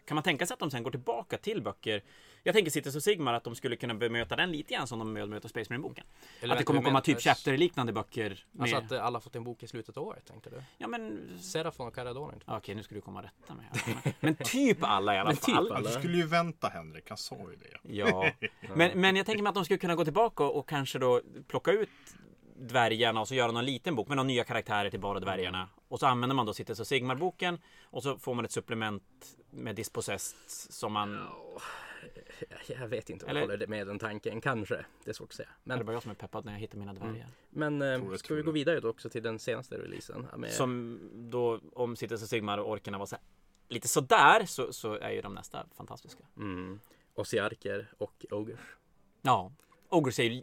Kan man tänka sig att de sen går tillbaka till böcker? Jag tänker Cities och Sigmar att de skulle kunna bemöta den lite grann som de bemöter Space Marine-boken. Att det kommer komma typ chapter-liknande böcker. Med... Alltså att alla fått en bok i slutet av året tänkte du? Ja men... Serafon och Caradon inte? Okej, nu ska du komma rätta mig. Men typ alla i alla Men typ fall. alla. Du skulle ju vänta Henrik, han sa ju det. Ja, men, men jag tänker mig att de skulle kunna gå tillbaka och, och kanske då plocka ut dvärgarna och så göra någon liten bok med några nya karaktärer till bara dvärgarna. Och så använder man då Cities och Sigmar-boken och så får man ett supplement med Dispossessed som man... Jag vet inte om Eller- jag håller med den tanken. Kanske. Det är svårt att säga. Men... Det bara jag som är peppad när jag hittar mina dvärgar. men eh, ska vi gå vidare då också till den senaste releasen? Med, Som då, om Cities och Sigmar och orkerna var så här, lite sådär, så, så är ju de nästa fantastiska. mm, Ossiarker och Ogers. Ja, Ogres är ju...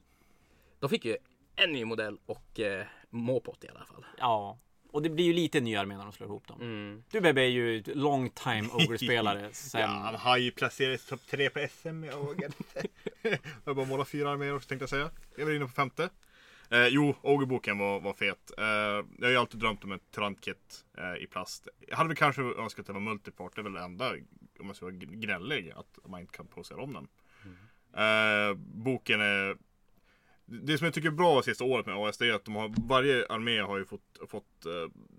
De fick ju en ny modell och eh, Måpot i alla fall. Ja. Och det blir ju lite ny armé när de slår ihop dem. Mm. Du Bebbe är ju long time Ogre-spelare. Sen... Ja, han har ju placerat topp tre på SM med Ågen. jag bara målat fyra arméer också tänkte jag säga. Jag var inne på femte. Eh, jo, Ågerboken var, var fet. Eh, jag har ju alltid drömt om ett tyrantkit eh, i plast. Jag hade väl kanske önskat att det var multipart. Det är väl det enda, om man ska vara gnällig, att man inte kan posera om den. Eh, boken är... Det som jag tycker är bra sista året med AS det är att de har, varje armé har ju fått, fått eh,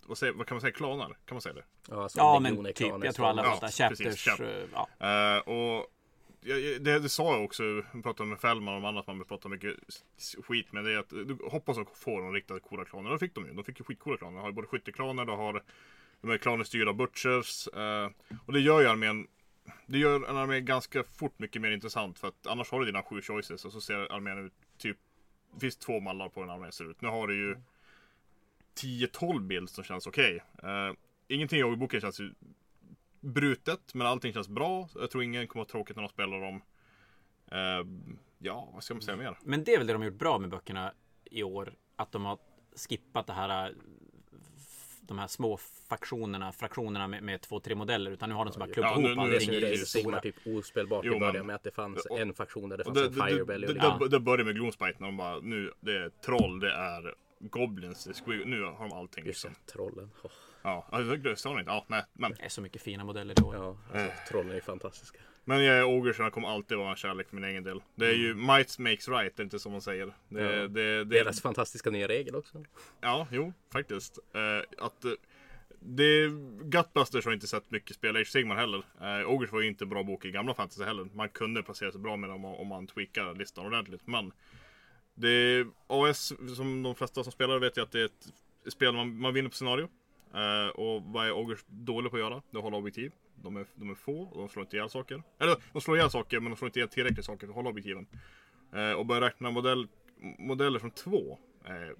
vad, säger, vad kan man säga, klaner? Kan man säga det? Ja, alltså Ja, men typ. klaner, Jag tror alla Ja, fattar. precis, Chapters. chap- eh, Ja. Eh, och jag- jag- det, det sa jag också, jag pratade med Fällman om annat man pratar mycket skit med. Det är att du hoppas att få de riktigt coola klaner. Det fick de ju. De fick ju skitcoola klaner. De har ju både skytteklaner, de har de här klaner styrda butchers. eh, och det gör ju armén det gör en armé ganska fort mycket mer intressant för att annars har du dina sju choices och så ser armén ut typ Det finns två mallar på en armé ser ut. Nu har du ju 10-12 bild som känns okej. Eh, ingenting i boken känns ju brutet, men allting känns bra. Jag tror ingen kommer att ha tråkigt när de spelar dem. Uh, ja, vad ska man säga mer? Men det är väl det de har gjort bra med böckerna i år. Att de har skippat det här eh, De här små faktionerna, fraktionerna med, med två, tre modeller. Utan nu har de som bara klubbat Ja, nu- ihop nu är allting det är ju stora. Sigmar typ ospelbart Jo, i början med att det fanns och- en faktion där det fanns det, en det, Firebelly det, det, lite det, det börjar med Gloomspite när de bara nu, det är troll, det är Goblins, det är squig- nu har de allting. Just Liksom. det, trollen. Åh, Ja, alltså, det ni inte. Ja, nej, men. Det är så mycket fina modeller år. Ja, alltså, trollen är fantastiska. Men jag är Ogre kommer alltid vara en kärlek för min egen del. Det är ju might makes right, det är inte som man säger. Det, Ja. det, det, Deras fantastiska nya regel också. Ja, jo, faktiskt. Eh, att eh, det, Gutbusters har inte sett mycket spel Age Sigmar heller. Eh, Ogres var ju inte bra bok i gamla fantasy heller. Man kunde placera sig bra med dem om man tweakar listan ordentligt. Men det AS, som de flesta som spelar vet ju att det är ett spel man, man vinner på scenario. Eh, och vad är Ogres dåliga på att göra? Det är att hålla objektiv. De är, de är få och de slår inte ihjäl saker. Eller de slår ihjäl saker men de slår inte ihjäl tillräckligt saker för att hålla objektiven. Eh, och börja räkna modell, modeller som två. är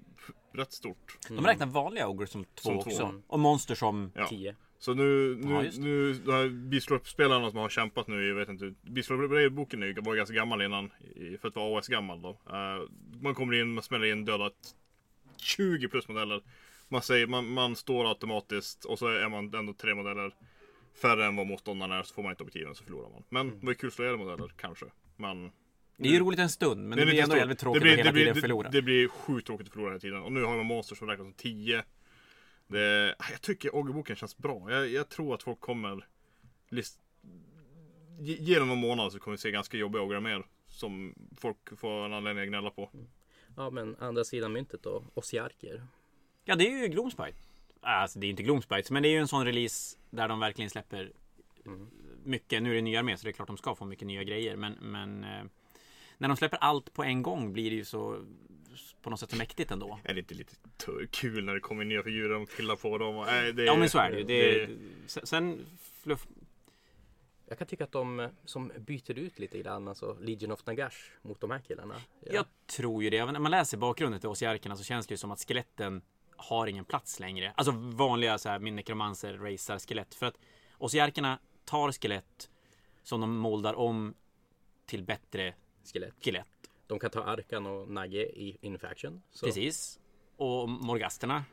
rätt stort. De räknar vanliga Ogre som två Som två. också. Och monster som... Ja. Tio. Så nu, Ja, nu, det. nu de här Beastloop-spelarna som har kämpat nu, jag vet inte, Beastloop-boken är- var ganska gammal innan, för att vara AS gammal då. Eh, man kommer in, man smäller in, dödat 20 plus modeller. Man, säger, man, man står automatiskt och så är man ändå tre modeller färre än vad motståndaren är, så får man inte objektiven så förlorar man. Men Mm. det var kul att slå ihjäl modeller, kanske. Men Det är ju roligt en stund, men det, är blir ändå jävligt tråkigt det blir, att hela det blir, tiden det, förlora. Det blir sjukt tråkigt att förlora hela tiden. Och nu har man monster som räknas som 10. Det, jag tycker Oggerboken känns bra. Jag, jag tror att folk kommer list, ge, ge dem någon månad så kommer vi se ganska jobbiga ograr mer. Som folk får en anledning att gnälla på. Ja men andra sidan myntet då, Osiarker. Ja, det är ju Gloomspite. Alltså, det är inte Gloomspite, men det är ju en sån release där de verkligen släpper mycket. Nu är det nya med så det är klart de ska få mycket nya grejer, men, men eh, när de släpper allt på en gång blir det ju så på något sätt så mäktigt ändå. Är det inte lite kul när det kommer nya figurer och killar på dem? Och, nej, det, Ja, men så är det ju. Det, det- sen- fluff, Jag kan tycka att de eh, som byter ut lite grann, alltså Legion of Nagash mot de här killarna. Ja. Jag tror ju det. Även När man läser bakgrunden till Osiarkerna så känns det ju som att skeletten har ingen plats längre. Alltså vanliga så här, min nekromancer racear skelett. För att Osiarkerna tar skelett som de moldar om till bättre Skelett. skelett. De kan ta Arkan och Nagge i Infaction. Så. Precis. Och morgasterna.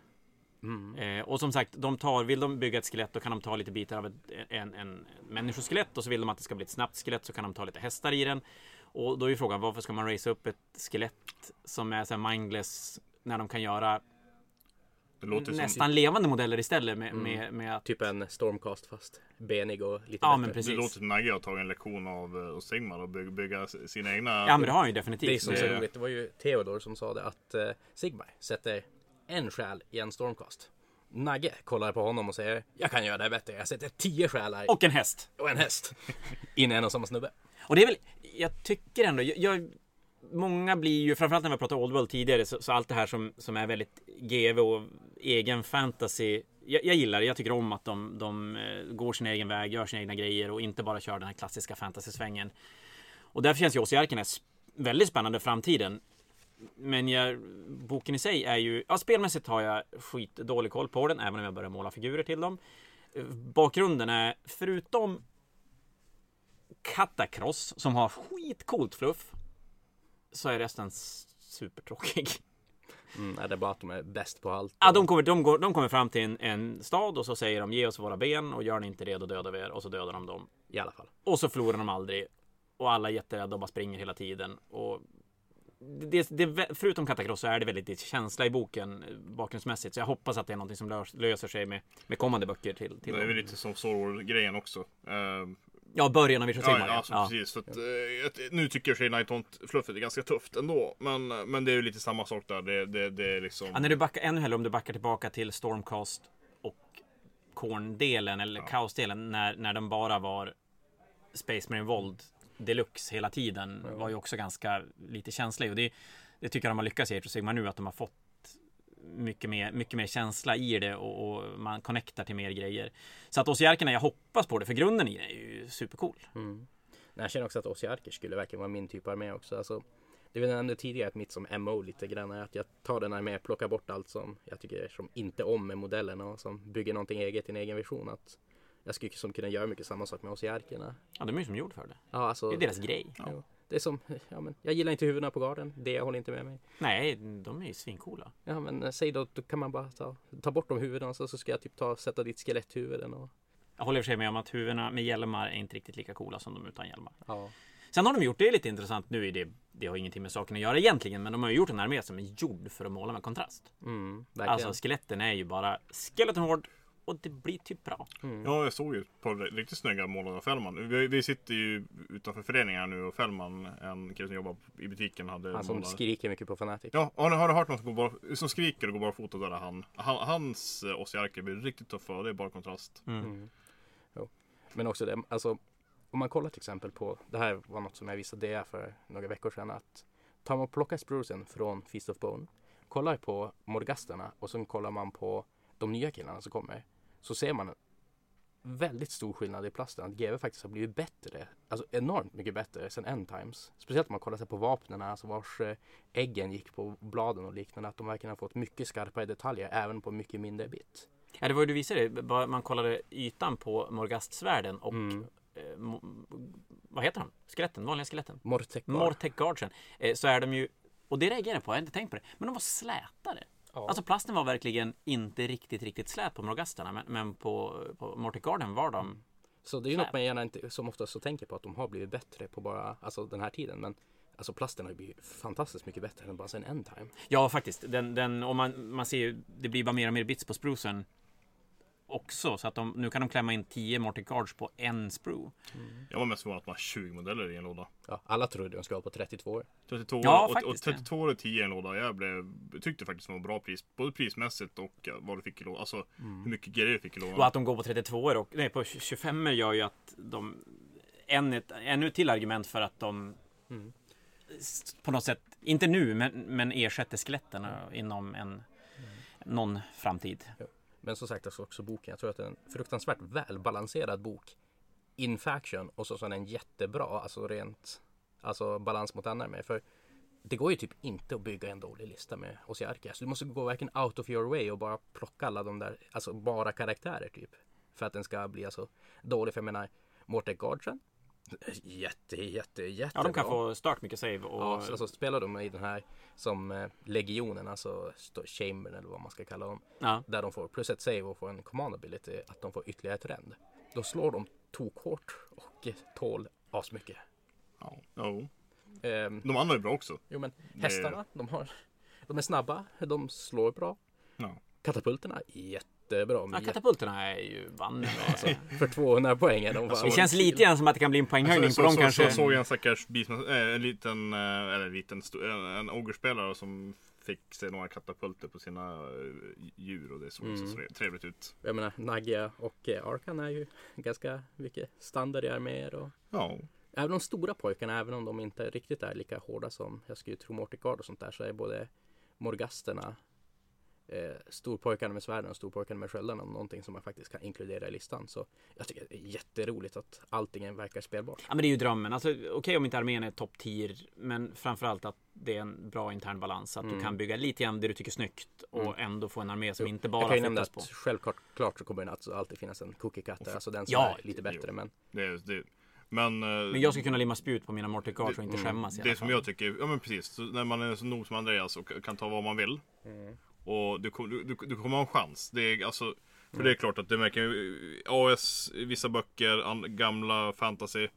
Mm. Eh, och som sagt, de tar, vill de bygga ett skelett då kan de ta lite bitar av ett, en, en människoskelett och så vill de att det ska bli ett snabbt skelett så kan de ta lite hästar i den. Och då är ju frågan varför ska man racea upp ett skelett som är så mindless när de kan göra det låter som, nästan levande modeller istället med, med, med att... Typ en Stormcast fast benig och lite Ja, bättre. men precis. det låter som Nagge har tagit en lektion av eh, Sigmar och bygga, bygga sina egna. Ja men det har han ju definitivt. Det är som så Det- roligt. Det var ju Theodor som sa det att eh, Sigmar sätter en själ i en Stormcast. Nagge kollar på honom och säger Jag kan göra det bättre. Jag sätter tio själar Och en häst. och en häst. In i en och samma snubbe. Och det är väl, jag tycker ändå, jag, jag Många blir ju, framförallt när vi pratat Old World tidigare, så, så allt det här som, som är väldigt GV och egen fantasy. Jag, jag gillar det, jag tycker om att de, de eh, går sin egen väg, gör sina egna grejer och inte bara kör den här klassiska fantasy-svängen. Och därför känns ju Ossiarkerna väldigt spännande framtiden. Men jag, boken i sig är ju, ja spelmässigt har jag skitdålig koll på den, även om jag börjar måla figurer till dem. Bakgrunden är, förutom Katakross som har skitcoolt fluff så är resten supertråkig. Mm, är det bara att de är bäst på allt. Ja, de, kommer, de, går, de kommer fram till en, en stad och så säger de ge oss våra ben och gör ni inte det då dödar vi er och så dödar de dem. I alla fall. Och så förlorar de aldrig. Och alla är jätterädda och bara springer hela tiden. Och det, det, förutom Catacross så är det väldigt känsla i boken eh, bakgrundsmässigt. Så jag hoppas att det är någonting som lös, löser sig med, med kommande böcker till, till Det är väl lite som Star Wars-grejen också. Eh, Ja, början av Ja, Sigmar. ja, Ja, alltså, ja. precis. För att, eh, nu tycker jag sig Night Hunt-fluffet är ganska tufft ändå. Men, men det är ju lite samma sak där. Det, det, det är liksom... Ja, när du backar, ännu hellre om du backar tillbaka till Stormcast och Korn-delen eller Kaos-delen när, när de bara var Space Marine Vold Deluxe hela tiden var ju också ganska lite känslig och det, det tycker jag de har lyckats i Age nu att de har fått mycket mer, mycket mer känsla i det och, och man connectar till mer grejer. Så att Ossiarkerna, jag hoppas på det för grunden i det är ju supercool. Mm. Jag känner också att Osiarker skulle verkligen vara min typ av armé också. Alltså, det vi nämnde tidigare att mitt som MO lite grann är att jag tar den armé, plockar bort allt som jag tycker som inte om med modellerna och som bygger någonting eget i en egen vision. Att jag skulle som kunna göra mycket samma sak med Osiarkerna. Ja, de är ju som gjord för det. Ja, alltså, Det är deras grej. ja, det är som, ja, men, jag gillar inte huvudena på garden. Det håller inte med mig. Nej, de är ju svincoola. Ja men eh, säg då, då kan man bara ta, ta bort de huvudena så, så ska jag typ ta sätta dit skeletthuvuden och Jag håller i och för sig med om att huvudena med hjälmar är inte riktigt lika coola som de utan hjälmar. ja. Sen har de gjort, det är lite intressant, nu är det, det har ingenting med saken att göra egentligen, men de har ju gjort en armé som är gjord för att måla med kontrast. Mm, verkligen. Alltså skeletten är ju bara Skeleton Horde och det blir typ bra. Ja, jag såg ju ett par riktigt snygga målade av Fällman. Vi, vi sitter ju utanför föreningen här nu och Fällman, en kille som jobbar i butiken, hade Han som målat- skriker mycket på Fanatic. Ja, har ni, har ni hört någon som, går bara, som skriker och går bara fota? Där är han. han hans eh, Ossiarker blir riktigt tuffa och det är bara kontrast. Mm. Jo. Men också det, alltså om man kollar till exempel på, det här var något som jag visade det för några veckor sedan att tar man och plockar sprucen från Feast of Bone, kollar på morgasterna och sen kollar man på de nya killarna som kommer så ser man en väldigt stor skillnad i plasten. Att GW faktiskt har blivit bättre, alltså enormt mycket bättre sen End Times. Speciellt om man kollar sig på vapnen, alltså vars eh, äggen gick på bladen och liknande. Att de verkligen har fått mycket skarpare detaljer även på mycket mindre bit. Ja, det var ju du visade, man kollade ytan på Morgastsvärden och Mm. eh, vad heter de? Skeletten, vanliga skeletten. Mortek Guard. Mortec Guardsen. Eh, så är de ju, och det reagerade jag på, jag hade inte tänkt på det, men de var slätare. Ja. Alltså plasten var verkligen inte riktigt, riktigt slät på Morgastarna, men, men på, på Mortec Garden var de Så det är ju något man gärna inte som oftast så tänker på att de har blivit bättre på bara alltså den här tiden. Men alltså plasten har ju blivit fantastiskt mycket bättre än bara sen en time. Ja, faktiskt. Den, den, och man, man ser ju, det blir bara mer och mer bits på sprucen också. Så att de, nu kan de klämma in 10 Mortic Guards på en sprue. Jag var mest förvånad att man har 20 modeller i en låda. Ja, alla trodde de skulle vara på 32 år. 32 Ja, och, och faktiskt, 32 och 10 i en låda. Jag blev, tyckte faktiskt det var bra pris. Både prismässigt och eh, vad du fick i lådan. Alltså hur mycket grejer du fick i lådan. Och att de går på 32 år och nej, på 25 gör ju att de än ett, ännu ett till argument för att de Mm. på något sätt, inte nu, men, men ersätter skeletten inom en någon framtid. Men som sagt alltså, också boken. Jag tror att det är en fruktansvärt välbalanserad bok. In faction och så, så är den jättebra, alltså rent alltså balans mot anime. För det går ju typ inte att bygga en dålig lista med Osiarkias. Så alltså, du måste gå verkligen out of your way och bara plocka alla de där, alltså bara karaktärer typ. För att den ska bli alltså dålig. För jag menar, Mortek Gardsen? Jätte, jätte, jättebra. Ja, de kan få start mycket save och Ja, så- alltså spelar de i den här som eh, legionen, alltså st- Chamber eller vad man ska kalla dem. ja. Där de får plus ett save och får en command ability att de får ytterligare ett rend. Då slår de tok hårt och tål asmycket. Ja. Ehm, De andra är bra också. jo men hästarna, de, har, de är snabba, de slår bra. Ja. Katapulterna, jättebra. ja, katapulterna är ju vann alltså, för 200 poäng är de Det fan- känns lite grann som att det kan bli en poänghöjning så, på dem så, kanske. så såg jag en stackars bisman, äh, en liten, äh, eller en liten, en, en ogre-spelare som fick sig några katapulter på sina äh, djur och det såg Mm. så trevligt ut. Jag menar, Nagia och eh, Arkan är ju ganska mycket standard i arméer och Ja. Även de stora pojkarna, även om de inte riktigt är lika hårda som jag skulle tro Morticard och sånt där, så är både Morgasterna, eh, storpojkarna med svärden och storpojkarna med sköldarna någonting som man faktiskt kan inkludera i listan. Så jag tycker det är jätteroligt att allting verkar spelbart. Ja men det är ju drömmen. Alltså, Okej om inte armén är topp 10 men framförallt att det är en bra intern balans. Att Mm. du kan bygga lite grann det du tycker är snyggt och ändå få en armé som Jo, inte jag bara kan ju nämna att på. självklart klart så kommer det alltså alltid finnas en cookie cutter, alltså den som Ja, är lite bättre. jo. Men Det, är- det, men, äh, Men jag ska kunna limma spjut på mina Mortic Guards och inte Mm. skämmas det som jag tycker, ja men precis. Så när man är så nog som Andreas och kan ta vad man vill. Mm. Och du, du, du, du kommer ha en chans. Det är alltså, för Mm. det är klart att det märker AS, vissa böcker, gamla fantasy.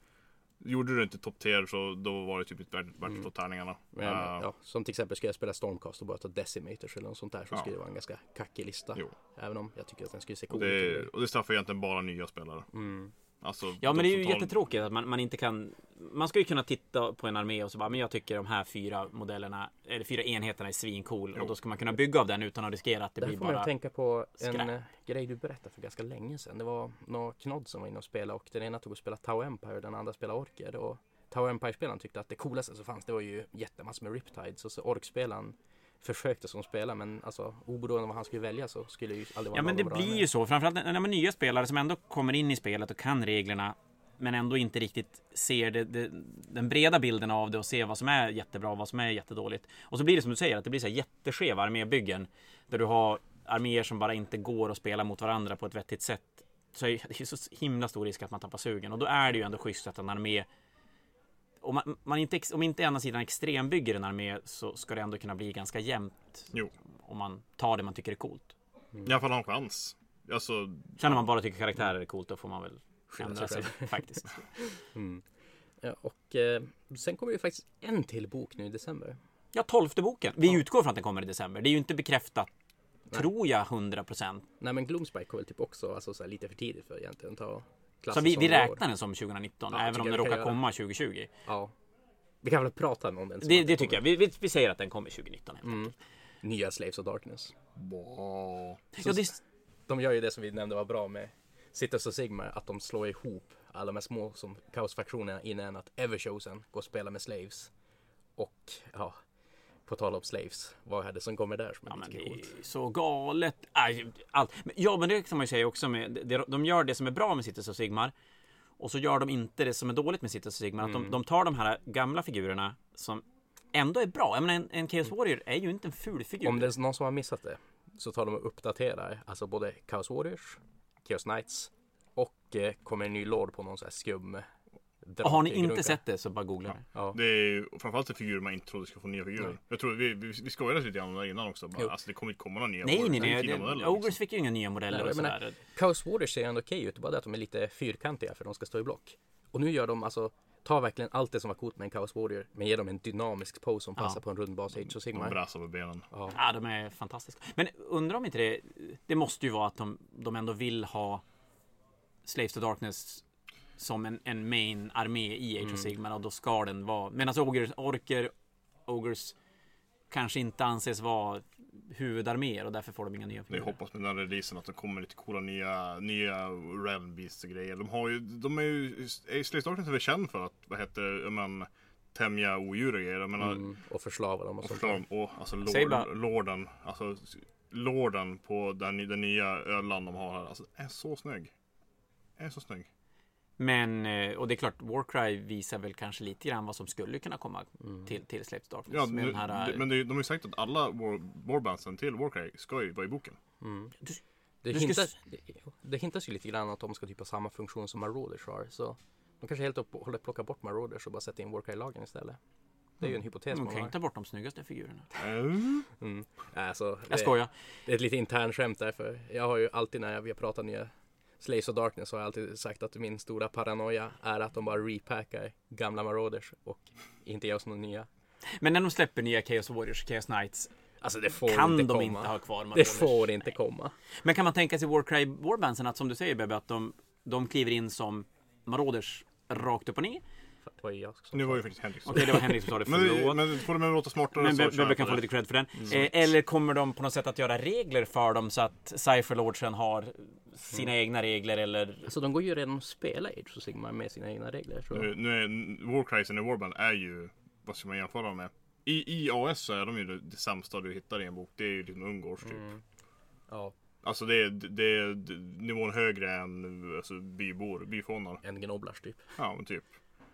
Gjorde du inte top tier så då var det typ inte värt, att ta tärningarna. men, Eh, ja, som till exempel ska jag spela Stormcast och bara ta Decimators eller något sånt där så Ja. skulle det vara en ganska kackig lista. Jo. Även om jag tycker att den skulle se cool ut. och det straffar egentligen bara nya spelare. Mm. Alltså, Ja men de det är ju tar- jättetråkigt att man, man inte kan Man ska ju kunna titta på en armé och så bara Men jag tycker de här fyra modellerna Eller fyra enheterna är svincool Jo. Och då ska man kunna bygga av den utan att riskera att det Där blir får man bara tänka på en skräp. eh, grej du berättade för ganska länge sedan. Det var några knodd som var inne och spelade och den ena tog och spelade Tau Empire och den andra spelade Orker. Och Tau Empire-spelaren tyckte att det coolaste som fanns det var ju jättemassor med Riptides och så Ork-spelaren försökte som spela men alltså oberoende av vad han skulle välja så skulle det ju aldrig vara Ja men det blir ju så, framförallt när man är nya spelare som ändå kommer in i spelet och kan reglerna men ändå inte riktigt ser det, det, den breda bilden av det och ser vad som är jättebra och vad som är jättedåligt. Och så blir det som du säger, att det blir så här jätteskeva armébyggen där du har arméer som bara inte går att spela mot varandra på ett vettigt sätt. Så är det är så himla stor risk att man tappar sugen och då är det ju ändå schysst att en armé om, man, man inte, om inte ena sidan extrembygger en armé så ska det ändå kunna bli ganska jämnt Jo, om man tar det man tycker är coolt. i alla fall ha en chans. Alltså, om man bara tycker karaktärer är coolt, då får man väl ändra sig faktiskt. Mm. Ja, och eh, sen kommer ju faktiskt en till bok nu i december. Ja, tolfte boken. Vi utgår från att den kommer i december. Det är ju inte bekräftat, tror jag, 100 procent. Nej men Gloomspike kom väl typ också alltså, så här, lite för tidigt för egentligen ta Vi, som vi går. räknar den som 2019, Ja, även om den vi råkar komma 2020. Ja. Vi kan väl prata om den. Det, det tycker jag. Vi, vi, vi säger att den kommer 2019. helt Mm. enkelt. Nya Slaves of Darkness. Ja, det, De gör ju det som vi nämnde var bra med Citus och Sigmar, att de slår ihop alla de här små som kaosfraktionerna innan att Everchosen går och spelar med Slaves. Och ja, på tal om Slaves, vad är det som kommer där som ja, är men lite det coolt? så galet. Aj, allt. Men, ja, men det kan man ju säga också med. De gör det som är bra med Cities och Sigmar. Och så gör de inte det som är dåligt med Cities och Sigmar. Att de, Mm. de tar de här gamla figurerna som ändå är bra. Jag menar, en, en Chaos Warrior är ju inte en ful figur. Om det är någon som har missat det så tar de och uppdaterar alltså både Chaos Warriors, Chaos Knights och eh, kommer en ny Lord på någon sån här skum Och har ni inte grunka. sett det så bara googla det. Ja. Det är ju framförallt en figur man inte trodde skulle få nya figurer. Nej. Jag tror vi, vi, vi skojade lite grann om det innan också. Bara, alltså det kommer inte komma några nya Nej, Warriors. nej, nej. Det, modeller, Ogres liksom. fick ju inga nya modeller Nej, och sådär. Chaos Warriors ser ändå okej ut, bara det att de är lite fyrkantiga för de ska stå i block. Och nu gör de alltså, tar verkligen allt det som var coolt med en Chaos Warrior, men ger dem en dynamisk pose som Ja. passar på en rund bas Age of De Sigmar. bräsar på benen. Ja. Ja, de är fantastiska. Men undrar om inte det, det måste ju vara att de, de ändå vill ha Slaves to Darkness som en, en main armé i Age of Sigmar och då ska den vara, medan Ogres, Orker, Ogres kanske inte anses vara huvudarméer och därför får de inga nya Jag figurer. hoppas med den här releasen att det kommer lite coola nya, nya Realm Beasts och grejer. De har ju, de är ju, Slaves Darkness är väl känd för att, vad heter det, men, tämja odjur och grejer. Jag menar, Mm, och förslava dem och och sånt de, och, alltså Säg lord, bara- lorden, alltså lorden på den, den nya öland de har här, alltså är så snygg. Är så snygg. Men, eh, och det är klart, Warcry visar väl kanske lite grann vad som skulle kunna komma till, till Slaves Darkness. Ja, med nu, den här, det- men det, de har ju sagt att alla war, warbandsen till Warcry ska ju vara i boken. Det, Du ska hintas, s- det, det hintas ju lite grann att de ska typ ha samma funktion som Marauders har. Så de kanske helt upp, håller plocka bort Marauders och bara sätta in Warcry-lagen istället. Det är ju en hypotes de man kan ju har. ta bort de snyggaste figurerna. Mm. Alltså, det, Jag skojar. det är ett lite intern skämt där för jag har ju alltid när vi har pratat nya Slaves of Darkness har jag alltid sagt att min stora paranoia är att de bara repackar gamla Marauders och inte ger oss några nya. Men när de släpper nya Chaos Warriors, Chaos Knights, Alltså det får kan inte de komma. inte ha kvar det Marauders. får inte komma. Men kan man tänka sig Warcry Warbandsen att som du säger Bebbe, att de, de kliver in som Marauders rakt upp och ner? Det var ju jag som Nu var ju det. faktiskt Henrik så. Okej, det var Henrik som sa det, förlåt. men får att låta smartare Men så Be- Bebbe kan få det. lite cred för den. Eh, eller kommer de på något sätt att göra regler för dem så att Cypherlordsen har sina egna regler eller? Alltså de går ju redan att spela Age of Sigmar med sina egna regler. Så. Nu, nu är Warcrysen i Warband är ju, vad ska man jämföra dem med? I, I AS så är de ju det, det sämsta du hittar i en bok. Det är ju liksom Ungårds typ. Mm. Ja, Alltså det är, det är nivån högre än alltså, bybor, byfånar. en gnoblars typ. Ja men typ.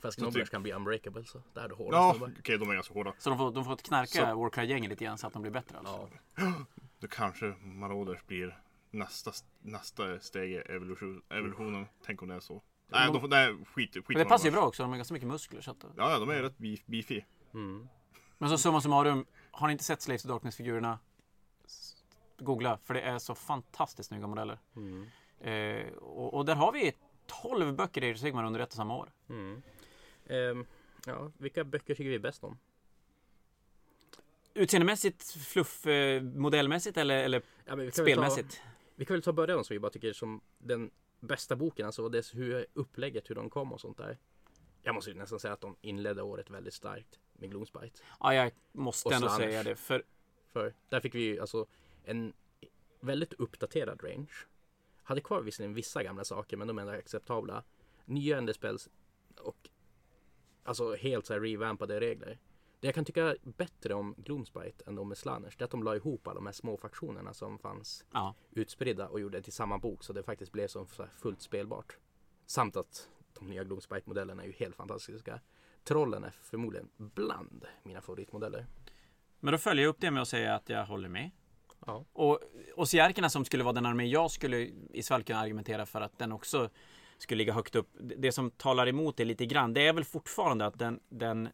Fast Så gnoblars typ- kan bli unbreakable så där är det hårda Ja okej de är ganska hårda. Så de får, de får knarka Så- Warcry-gänget lite grann så att de blir bättre alltså? Ja. Då kanske Marauders blir nästa, nästa steg i evolution, evolutionen. Tänk om det är så. Nej, de, får- nej skit, skit Men det passar ju bra också, de har ganska mycket muskler. Så att... Ja, ja de är rätt beef, beefy. Mm. Men så summa summarum, har ni inte sett Slaves to Darkness-figurerna? Googla, för det är så fantastiskt snygga modeller. Mm. Eh, och, och där har vi 12 böcker i of Sigmar under ett och samma år. Mm. Ehm, ja, vilka böcker tycker vi bäst om? Utseendemässigt, fluff, eh, modellmässigt eller, eller Ja, vi spelmässigt? Ta, vi kan väl ta början som vi bara tycker som den bästa boken, alltså dess hur upplägget, hur de kom och sånt där. Jag måste ju nästan säga att de inledde året väldigt starkt med Gloomspite. Ja, jag måste Och ändå säga det. För För där fick vi ju alltså en väldigt uppdaterad range. Hade kvar visserligen vissa gamla saker men de är acceptabla. Nya endespells och alltså helt så här revampade regler. Det jag kan tycka bättre om Gloomspite än de med Slanners det är att de la ihop alla de här små faktionerna som fanns ja, utspridda och gjorde det till samma bok så det faktiskt blev så fullt spelbart. Samt att de nya Gloomspite-modellerna är ju helt fantastiska. Trollen är förmodligen bland mina favoritmodeller. men då följer jag upp det med att säga att jag håller med. Ja. Och Ossiarkerna som skulle vara den armé jag skulle i så fall kunna argumentera för att den också skulle ligga högt upp. Det som talar emot det lite grann, det är väl fortfarande att den, den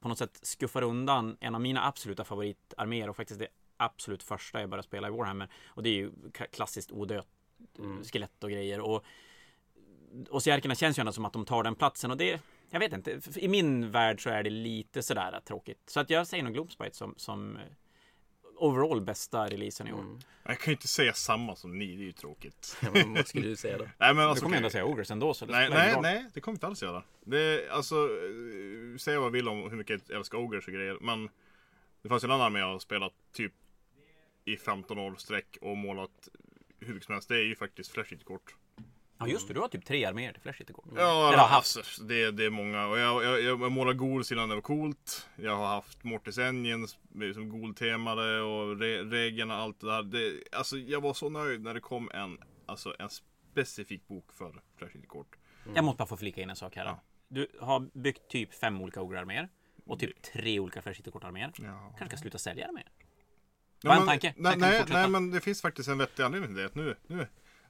på något sätt skuffar undan en av mina absoluta favoritarméer och faktiskt det absolut första jag började spela i Warhammer. Och det är ju klassiskt odött Mm. skelett och grejer. Och Ossiarkerna känns ju ändå som att de tar den platsen och det jag vet inte, i min värld så är det lite sådär tråkigt. Så att jag säger nog Gloomspite som, som eh, overall bästa releasen i år. Mm. Jag kan ju inte säga samma som ni, det är ju tråkigt. Ja, men vad skulle du säga då? Nej men Du alltså. kommer okej. ändå säga Ogres ändå så det Nej, nej, nej, det kommer inte alls göra. Det alltså, eh, säga vad jag vill om hur mycket jag älskar Ogres och grejer, men det fanns ju en annan armé jag har spelat typ i 15 år sträck och målat hur mycket som helst. Det är ju faktiskt Flash kort. Ja just det, du har typ tre arméer till Flash igår. Ja, Eller har haft. alltså, det, det är många. Och jag, jag, jag, jag målar Ghouls innan det var coolt. Jag har haft Mortis Engines som Ghoul-temade och re, reglerna och allt det där. Det, alltså, jag var så nöjd när det kom en, alltså, en specifik bok för Flash kort. Jag måste bara få flika in en sak här. Ja. Du har byggt typ fem olika Ogre-arméer. Och typ tre olika Flash kort-arméer. Ja. Kanske ska sluta sälja arméer. Ja, Bara en tanke. Nej, nej, nej, men det finns faktiskt en vettig anledning till det. Nu, nu,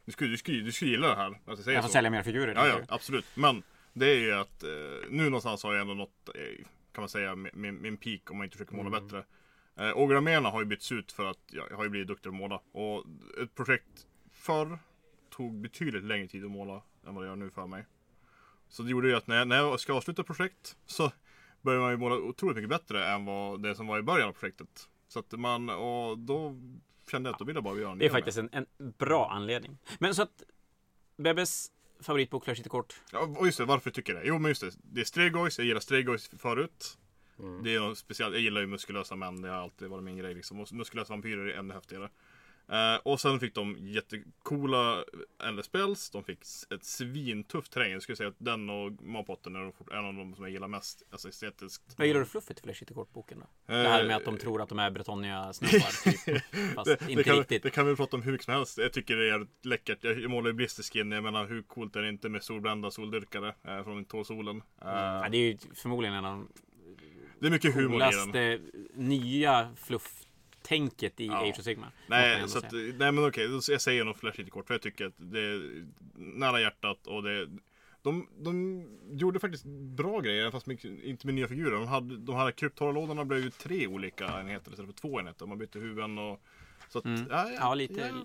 du, skulle, du, skulle, du skulle gilla det här. Att jag säger Jag får så. sälja mer figurer. Ja, ja, absolut. Men Det är ju att eh, nu någonstans har jag ändå nått, eh, kan man säga, min- min, peak om man inte försöker måla Mm. bättre. Eh, Ågerarméerna har ju bytts ut för att jag har ju blivit duktig att måla. Och ett projekt förr tog betydligt längre tid att måla än vad det gör nu för mig. Så det gjorde ju att när jag, när jag ska avsluta projekt så börjar man ju måla otroligt mycket bättre än vad det som var i början av projektet. Så att man, och då kände att då ville jag bara göra en Det är faktiskt en, en bra anledning. Men så att Bebbes favoritbok Clash kort. Ja, och just det, varför tycker jag det? Jo men just det, det är Stregois, jag gillar Stregois förut. Mm. Det är något speciellt, jag gillar ju muskulösa män, det har alltid varit min grej liksom. Och muskulösa vampyrer är ännu häftigare. Eh, och sen fick de jättecoola Ender Spells, de fick ett svintufft terräng. Jag skulle säga att den och Mapotten är en av de som jag gillar mest, alltså estetiskt. Vad gillar du fluffet i Flash kort-boken då? Det här med att de tror att de är Bretonia-snubbar, typ. Fast det, det, inte kan, riktigt. det kan vi prata om hur mycket som helst. Jag tycker det är läckert. Jag målar ju blisterskin. Jag menar hur coolt är det inte med solbrända soldyrkare eh, från Tårsolen. Eh, Ja, det är ju förmodligen en av de det är mycket humor i den. nya flufftänket i Ja. Age of Sigma. måste man Nej, så att, nej men okej, då- jag säger nog Flash lite kort för jag tycker att det är nära hjärtat och det de, de gjorde faktiskt bra grejer fast med, inte med nya figurer. De hade, de här kryptorralådorna blev ju tre olika enheter istället för två enheter. Man bytte huvuden och så att, Mm. ja, Ja, lite. ja,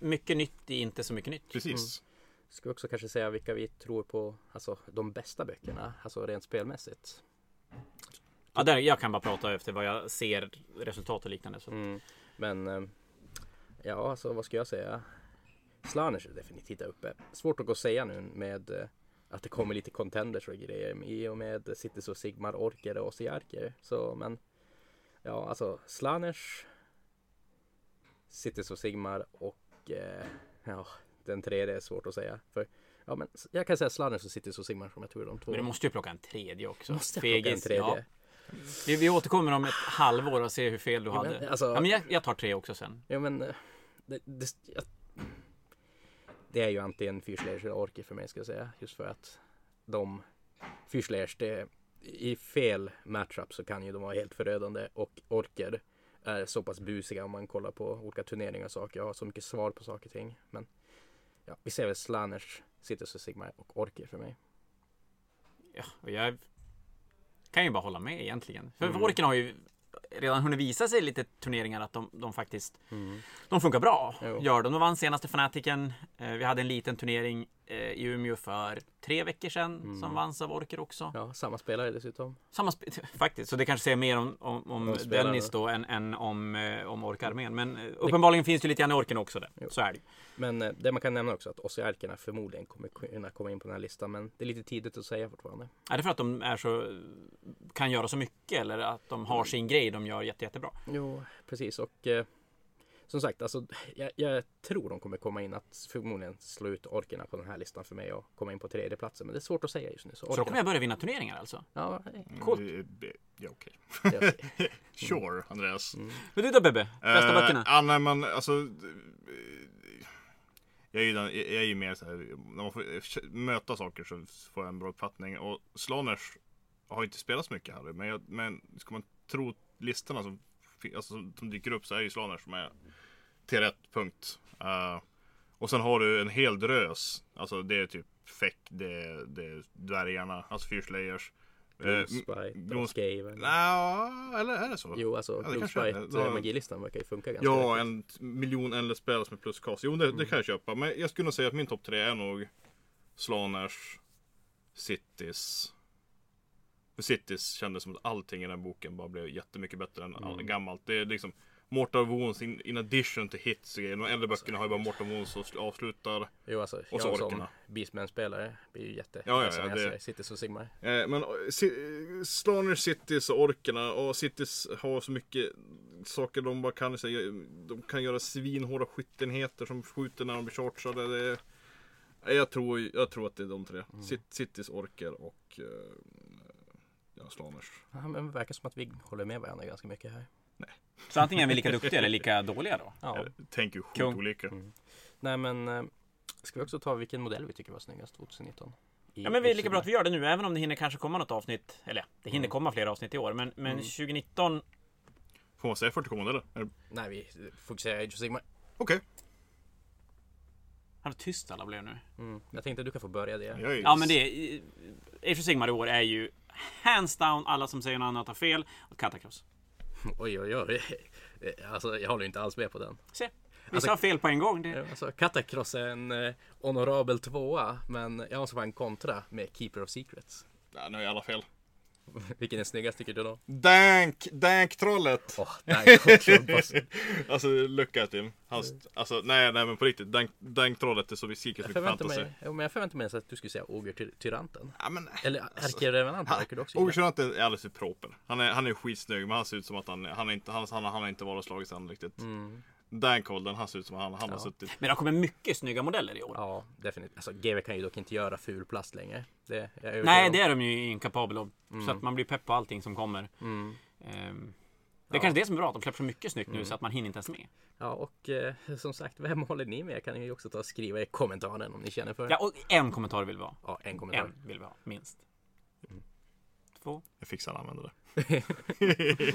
Mycket nytt i inte så mycket nytt. precis. Ska vi också kanske säga vilka vi tror på, alltså de bästa böckerna, alltså rent spelmässigt. Ja, där, jag kan bara prata efter vad jag ser resultat och liknande. Så. Mm. Men eh, ja, alltså vad ska jag säga? Slanners är definitivt där uppe. Svårt att gå och säga nu med eh, att det kommer lite contenders och grejer i och med Cities och Sigmar, Orker och Osiarker. Så men ja, alltså Slanners, Cities och Sigmar och eh, ja, den tredje är svårt att säga. För ja, men jag kan säga Slanners och Cities och Sigmar som jag tror är de två. Men du måste ju plocka en tredje också. Måste jag plocka en tredje? Ja. Vi, vi återkommer om ett halvår och ser hur fel du Ja, men, hade. alltså- ja, men jag, jag tar tre också sen. Ja men eh, det, det, jag, det är ju antingen Fyrslayers eller Orker för mig ska jag säga. Just för att de Fyrslayers, det, i fel matchup så kan ju de vara helt förödande och Orker är så pass busiga om man kollar på olika turneringar och saker. Jag har så mycket svar på saker och ting. Men ja, vi ser väl Slanners, Citus och Sigma och Orker för mig. Ja, och jag kan ju bara hålla med egentligen. För Mm. Orken har ju redan hunnit visa sig lite turneringar att de, de faktiskt de funkar bra. Jo. Gör de. De vann senaste Fanatiken. Eh, vi hade en liten turnering i Umeå för tre veckor sedan Mm. som vanns av Orker också. Ja, samma spelare dessutom. Samma sp- faktiskt, så det kanske säger mer om, om, om spelarna. Dennis då än, än om, eh, om orkarmén. Men eh, uppenbarligen finns det lite grann i orken också där. Jo. Så är det. Men eh, det man kan nämna också att Ossiarkerna förmodligen kommer kunna komma in på den här listan. Men det är lite tidigt att säga fortfarande. Är det för att de är så, kan göra så mycket eller att de har sin grej de gör jätte, jättebra? Jo, precis. Och eh, som sagt, alltså, jag, jag tror de kommer komma in att förmodligen slå ut orkerna på den här listan för mig och komma in på tredje platsen. Men det är svårt att säga just nu. Så, Så då kommer jag börja vinna turneringar alltså? Ja, Coolt. Mm, det- Ja, okej. det okej. Sure, Andreas. Men du då Bebbe? Bästa Eh, böckerna? Ja, nej men alltså. eh, Jag är ju, den, jag är ju mer så här, när man får eh, möta saker så får jag en bra uppfattning. Och Slanners har inte spelat så mycket här. Men, jag, men ska man tro listorna som, alltså, som dyker upp så är ju Slanners som är till rätt punkt. Eh, och sen har du en hel drös. Alltså det är typ Feck, det är, det är dvärgarna, alltså Fyrslayers. Eh, Gloomspite Gloom- och Skaven. Nja, eller är det så? Jo, alltså Ja, är magilistan verkar ju funka ganska Ja, en t- miljon endless spells med pluskast. Jo, det, det kan jag köpa. Men jag skulle nog säga att min topp tre är nog Slaners, Cities. För Cities kändes som att allting i den boken bara blev jättemycket bättre än all, gammalt. Det är liksom Mortal Wounds in, in addition to hits grejer. De äldre böckerna har ju bara Mortal Wounds och sl- avslutar. Jo, alltså Och så jag som. Beastman-spelare blir ju jätte... Ja, ja, ja, jag det- Cities och Sigmar. Eh, men eh, si- Slaners, Cities och Orkerna. Och Cities har så mycket saker de bara kan säga. De kan göra svinhårda skyttenheter som skjuter när de blir chargade. Det Eh, jag, tror, jag tror att det är de tre. Cit- Cities, Orker och eh, ja, Slaners. Ja, men det verkar som att vi håller med varandra ganska mycket här. Så antingen är vi lika duktiga eller lika dåliga då? Ja. Jag tänker ju Kung. sjukt olika. Nej, men eh, ska vi också ta vilken modell vi tycker var snyggast 2019? I- Ja men det är lika bra att vi gör det nu, även om det hinner kanske komma något avsnitt. Eller det Mm. hinner komma flera avsnitt i år. Men, men 2019, Får man säga 40 kommande eller? Är det- Nej, vi fokuserar Age of Sigmar. Okej. Vad tyst alla blev nu. Mm. Jag tänkte att du kan få börja det. Är ju- Ja men det är... Age of Sigmar i år är ju hands down, alla som säger något annat har fel. Och Katakross. Oj, oj, oj. Alltså, jag håller inte alls med på den. Se, vissa Alltså- har fel på en gång. Det... Alltså, Katakross är en eh, honorabel tvåa, men jag måste vara en kontra med Keeper of Secrets. Ja, nu är alla fel. Vilken är snyggast tycker du då? Dank! Dank-trollet! Trumpas. alltså, look at him. Hans, alltså, nej, nej men på riktigt. Dank- Dank-trollet är så Jag mycket förväntar fantasy. mig, men jag förväntar mig att du skulle säga Oger-tyranten. Ja, men, Eller ärkerevenanten verkar du också. Kjörnant är alldeles för proper. Han är, han är skitsnygg men han ser ut som att han, han, är inte, han, han, han har inte varit och slagits än riktigt. Mm. Dankolden, han ser ut som han, han har Ja. suttit. Men det har kommit mycket snygga modeller i år. Ja, definitivt. Alltså, GW kan ju dock inte göra ful plast längre. Det Nej, om. det är de ju inkapabla av. Så att man blir pepp på allting som kommer. Mm. Ehm, det är kanske det som är bra, att de släpper så mycket snyggt nu så att man hinner inte ens med. Ja, och eh, som sagt, vem håller ni med? Kan ni ju också ta och skriva i kommentaren om ni känner för det. Ja, och en kommentar vill vi ha. Ja, en kommentar. En vill vi ha, minst. Två. Jag fixar att använda det.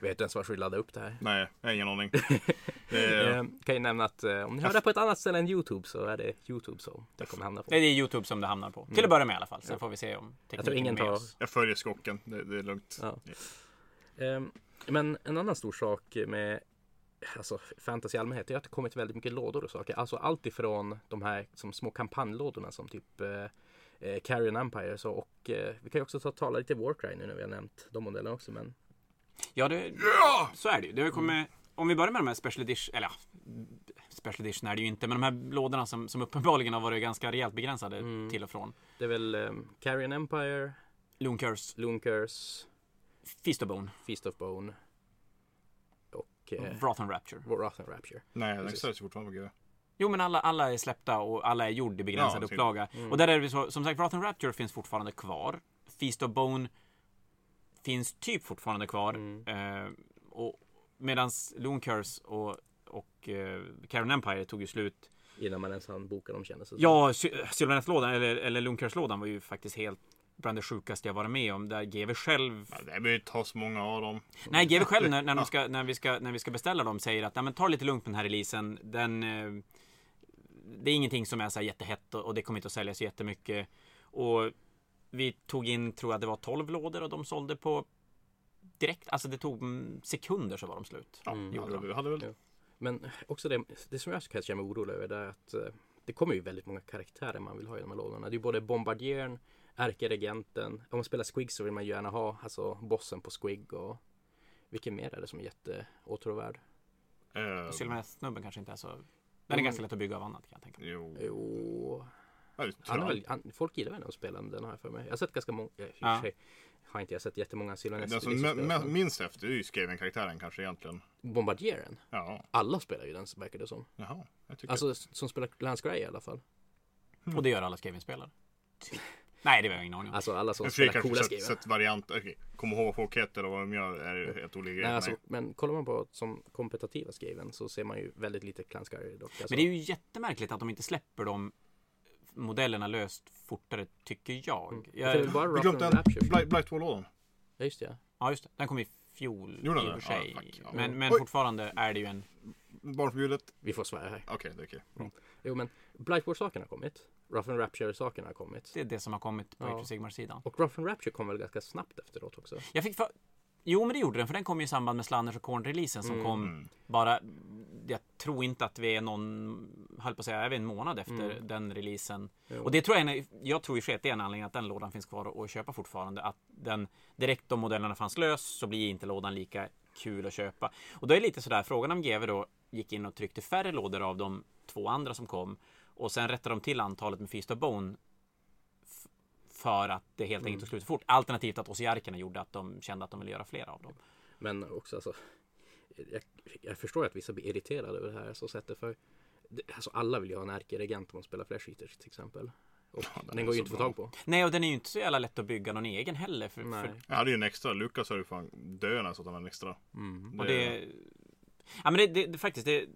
Vet du ens var vi ladda upp det här? Nej, jag har ingen aning. Är, Eh, kan ju nämna att eh, om ni hör det på ett annat ställe än Youtube så är det Youtube som det kommer hamna på. Det är Youtube som det hamnar på. Till att börja med i alla fall. Sen får vi se om Jag tror ingen tar... oss. jag följer skocken, det, det är lugnt. Ja. Ehm, Men en annan stor sak med alltså, fantasy i allmänhet är att det kommit väldigt mycket lådor och saker. Alltså allt ifrån de här som små kampanjlådorna som typ eh, eh, Carrion Empire så, och eh, vi kan ju också ta tala lite Warcry nu när vi har nämnt de modellerna också. Men Ja, det, så är det ju. Det har kommit, om vi börjar med de här special edition, eller ja, special edition är det ju inte, men de här lådorna som, som uppenbarligen har varit ganska rejält begränsade till och från. det är väl eh, Carrion Empire, Loon Curse, Loon Curse, Feast of Bone, Feast of Bone och eh, Wrath and Rapture. Wrath and Rapture. Nej, den säljs fortfarande på GW. Jo, men alla, alla är släppta och alla är gjord i begränsad Ja, typ. upplaga. Och där är det så, som sagt, Wrath and Rapture finns fortfarande kvar. Feast of Bone finns typ fortfarande kvar. Eh, och medans Loon Curse och, och eh, Karen Empire tog ju slut. Innan man ens hann boka dem kändes det. Ja, Sy- Sylvaneth-lådan, eller, eller Loon Curse-lådan var ju faktiskt helt bland det sjukaste jag varit med om. Där GW själv Ja, det behöver inte ta så många av dem. Nej, GW själv när, när, de ska, när, vi ska, när vi ska beställa dem säger att Nej, men ta lite lugnt med den här releasen. Den, eh, det är ingenting som är så här jättehett och, och det kommer inte att säljas jättemycket. Och vi tog in, tror jag det var 12 lådor och de sålde på direkt. Alltså det tog mm, sekunder så var de slut. Ja, Mm. hade, vi hade väl. Ja. Men också det, det som jag kan känna mig orolig över det är att eh, det kommer ju väldigt många karaktärer man vill ha i de här lådorna. Det är ju både bombardieren, ärkeregenten. Om man spelar Squig så vill man ju gärna ha alltså bossen på Squig och vilken mer är det som är jätteåtråvärd? Eh, Sylvaneth-snubben kanske inte är så... Den är ganska lätt att bygga av annat kan jag tänka mig. jo. Jo, Ja, han är väl, han, folk gillar väl när de spelar den har jag för mig. Jag har sett ganska många, i och för Ja. sig har inte jag sett jättemånga Sylvaneth Den som liksom den. minst efter är ju Skaven-karaktären kanske egentligen. Bombardieren. Ja, Alla spelar ju den verkar det som. jaha. Jag tycker Alltså som spelar Lance Grey i alla fall. Och det gör alla Skaven-spelare. Nej, det har jag ingen aning om. Alltså alla som spelar coola sett, skrivare. sett variant. Okej, kom ihåg vad folk heter och vad de gör är ju helt olika grejer. alltså, men kollar man på som kompetitiva skriven så ser man ju väldigt lite Clan Sky dock. Alltså, Men det är ju jättemärkligt att de inte släpper de modellerna löst fortare, tycker jag. det är jag bara Vi Rough glömde and en Rapture. Blight, Blight lådan Ja just det. Ja, just det. Den kom i fjol den i och för sig. Ja, ja. Men, men Oj. fortfarande är det ju en... Barnförbjudet. Vi får svära här. Okej, det är okej. Bra. Jo men Blightwar-saken har kommit. Rough and Rapture-saken har kommit. Det är det som har kommit på Ja. Age of Sigmar-sidan. Och Rough and Rapture kom väl ganska snabbt efteråt också. Jag fick för... Jo, men det gjorde den, för den kom ju i samband med Slanners och Korn-releasen som Mm. kom bara... Jag tror inte att vi är någon, höll på att säga, är vi en månad efter Mm. den releasen. Jo. Och det tror jag, är jag tror i och för sig att det är en anledning att den lådan finns kvar att köpa fortfarande. Att den, direkt om modellerna fanns lös så blir inte lådan lika kul att köpa. Och då är det lite sådär, frågan om GW då gick in och tryckte färre lådor av de två andra som kom. Och sen rättade de till antalet med Feast of Bone. För att det helt enkelt tog slut fort. Alternativt att Osiarkerna gjorde att de kände att de ville göra flera av dem. Men också alltså. Jag, jag förstår att vissa blir irriterade över det här så sättet för alltså alla vill ju ha en ärkeregent om man spelar Flash Eaters till exempel. Och den den, är går ju inte att få tag på. Nej, och den är ju inte så jävla lätt att bygga någon egen heller. För, Nej. för, Jag hade ju en extra. Lukas har ju fan döende så att han har en extra. Mm. och det, ja, men det, det, det faktiskt, det,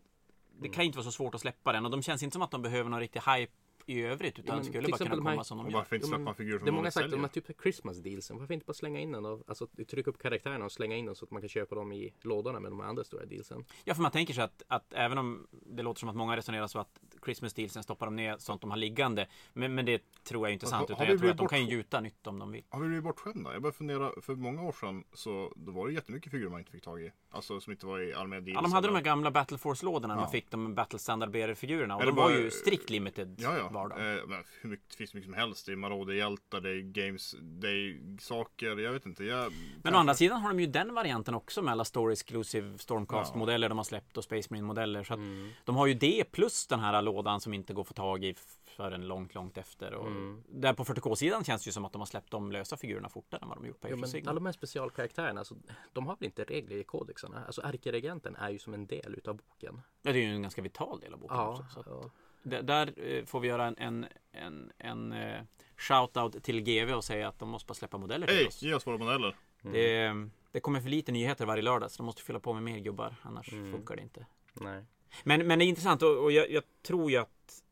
det kan ju inte vara så svårt att släppa den. Och de känns inte som att de behöver någon riktig hype i övrigt. Utan men skulle bara kunna de här- komma som de gör. varför inte släppa en figur som Det är många sagt de här typ Christmas dealsen. Varför inte bara slänga in den och alltså trycka upp karaktärerna och slänga in dem så att man kan köpa dem i lådorna med de andra stora dealsen. Ja, för man tänker sig att, att även om det låter som att många resonerar så att Christmas deal, sen stoppar de ner sånt de har liggande. Men, men det tror jag inte är Har- sant. har Utan jag tror blivit att de kan gjuta nytt om de vill. Har vi blivit bortskämda? Jag började fundera, för många år sedan så då var det jättemycket figurer man inte fick tag i. Alltså som inte var i allmänna deals. Ja, de hade de eller- här gamla Battle Force-lådorna när Ja. man fick de Battle Standard-figurerna. Och Eller de var bara- ju strikt limited Ja, ja. Var de. Eh, men hur mycket, det finns mycket som helst. Det är Marauder-hjältar, det är games, det är saker. Jag vet inte. Jag, Men å andra sidan har de ju den varianten också med alla Store Exclusive Stormcast-modeller de har släppt och Space Marine-modeller. Så att Mm. de har ju det plus den här lådan som inte går att få tag i förrän långt, långt efter. Och Mm. Där på 40K-sidan känns det ju som att de har släppt de lösa figurerna fortare än vad de gjort på Jo, alla de här specialkaraktärerna, alltså, de har väl inte regler i kodexarna? Alltså ärkeregenten är ju som en del utav boken. Ja, det är ju en ganska vital del av boken Ja, också. Där eh, får vi göra en, en, en, en eh, shout-out till GV och säga att de måste bara släppa modeller till Hej, oss. ge oss våra modeller. Det, det kommer för lite nyheter varje lördag så de måste fylla på med mer gubbar. Annars Mm. funkar det inte. Nej. Men, men det är intressant och, och jag, jag tror ju att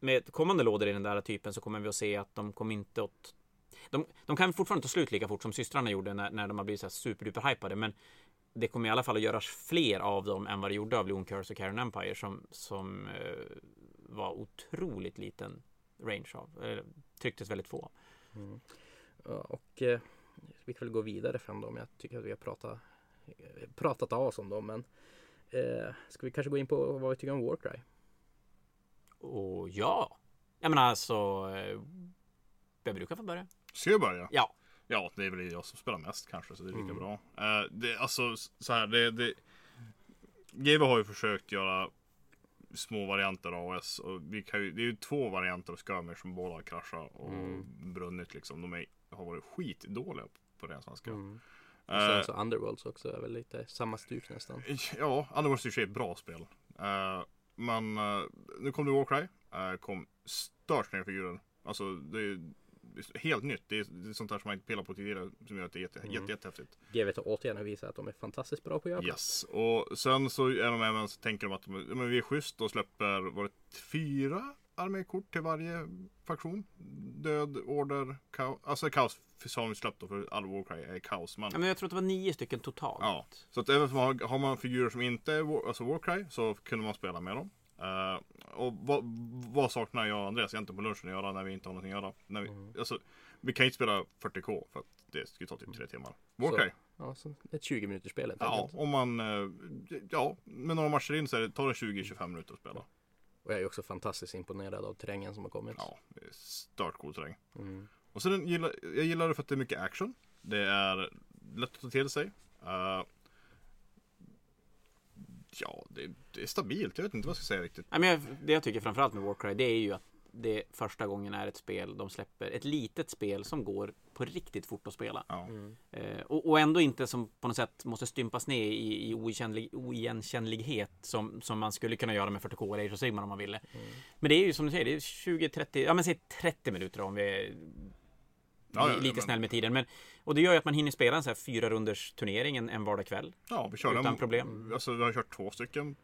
med kommande lådor i den där typen så kommer vi att se att de kommer inte att de, de kan fortfarande ta slut lika fort som systrarna gjorde när, när de har blivit så här superduper hypade men det kommer i alla fall att göras fler av dem än vad det gjorde av Loon Curse och Karen Empire som, som eh, var otroligt liten range av. Eh, trycktes väldigt få. Mm. Och eh, vi kan väl gå vidare från dem. Jag tycker att vi har pratat, eh, pratat av oss om dem. Men eh, ska vi kanske gå in på vad vi tycker om Warcry? Och ja, jag menar alltså eh, vem brukar få börja? Ska jag börja? Ja. Ja, det är väl jag som spelar mest kanske, så det är lika Mm. bra. Eh, det, alltså så här, det, det GW har ju försökt göra små varianter av AS och vi kan ju, det är ju två varianter av skirmish som båda har kraschat och Mm. brunnit liksom. De är, har varit skitdåliga på ren svenska. Mm. Och Eh, sen så Underworlds också är väl lite samma stuk nästan. Ja, Underworld i och för sig är ett bra spel. Eh, men eh, nu kom det Warcry. Uh, kom stört snygga figurer. Alltså det är helt nytt. Det är, det är sånt där som man inte pillat på tidigare. Som gör att det är jätte, Mm. jätte, jättehäftigt. GW har återigen visat att de är fantastiskt bra på att göra Yes. Och sen så är de även så tänker de att de, men vi är schysst och släpper var det fyra armékort till varje faktion. Död, order, kaos. Alltså kaos har de släppt då för all Warcry är kaos. Men Ja, men jag tror att det var nio stycken totalt. Ja, så att även om man har, har man figurer som inte är War, alltså Warcry så kunde man spela med dem. Eh, och vad, vad saknar jag och Andreas egentligen på lunchen att göra när vi inte har någonting att göra? När vi, Mm. alltså, vi kan inte spela 40K för att det skulle ta typ tre timmar. Warcry? Ja, så ett 20 minuters spel helt Ja, om man, eh, ja, med några matcher in så är det, tar det 20-25 minuter att spela. Och jag är också fantastiskt imponerad av terrängen som har kommit. Ja, stört cool terräng. Mm. Och sen gillar, jag gillar det för att det är mycket action. Det är lätt att ta till sig. Eh, ja, det, det är stabilt. Jag vet inte vad jag ska säga riktigt. Ja, men jag, det jag tycker framförallt med Warcry det är ju att det första gången är ett spel de släpper. Ett litet spel som går på riktigt fort att spela. Ja. Mm. Eh, och, och ändå inte som på något sätt måste stympas ner i, i oigenkännlig, oigenkännlighet som, som man skulle kunna göra med 40K eller Age of Sigmar om man ville. Mm. Men det är ju som du säger, det är 20-30, ja men säg 30 minuter om vi Ja, ja, li- lite men- snäll med tiden. Men, och det gör ju att man hinner spela en så här fyra runders turnering en, en vardagkväll. Ja, vi kör Utan den. problem. Alltså, vi har kört två stycken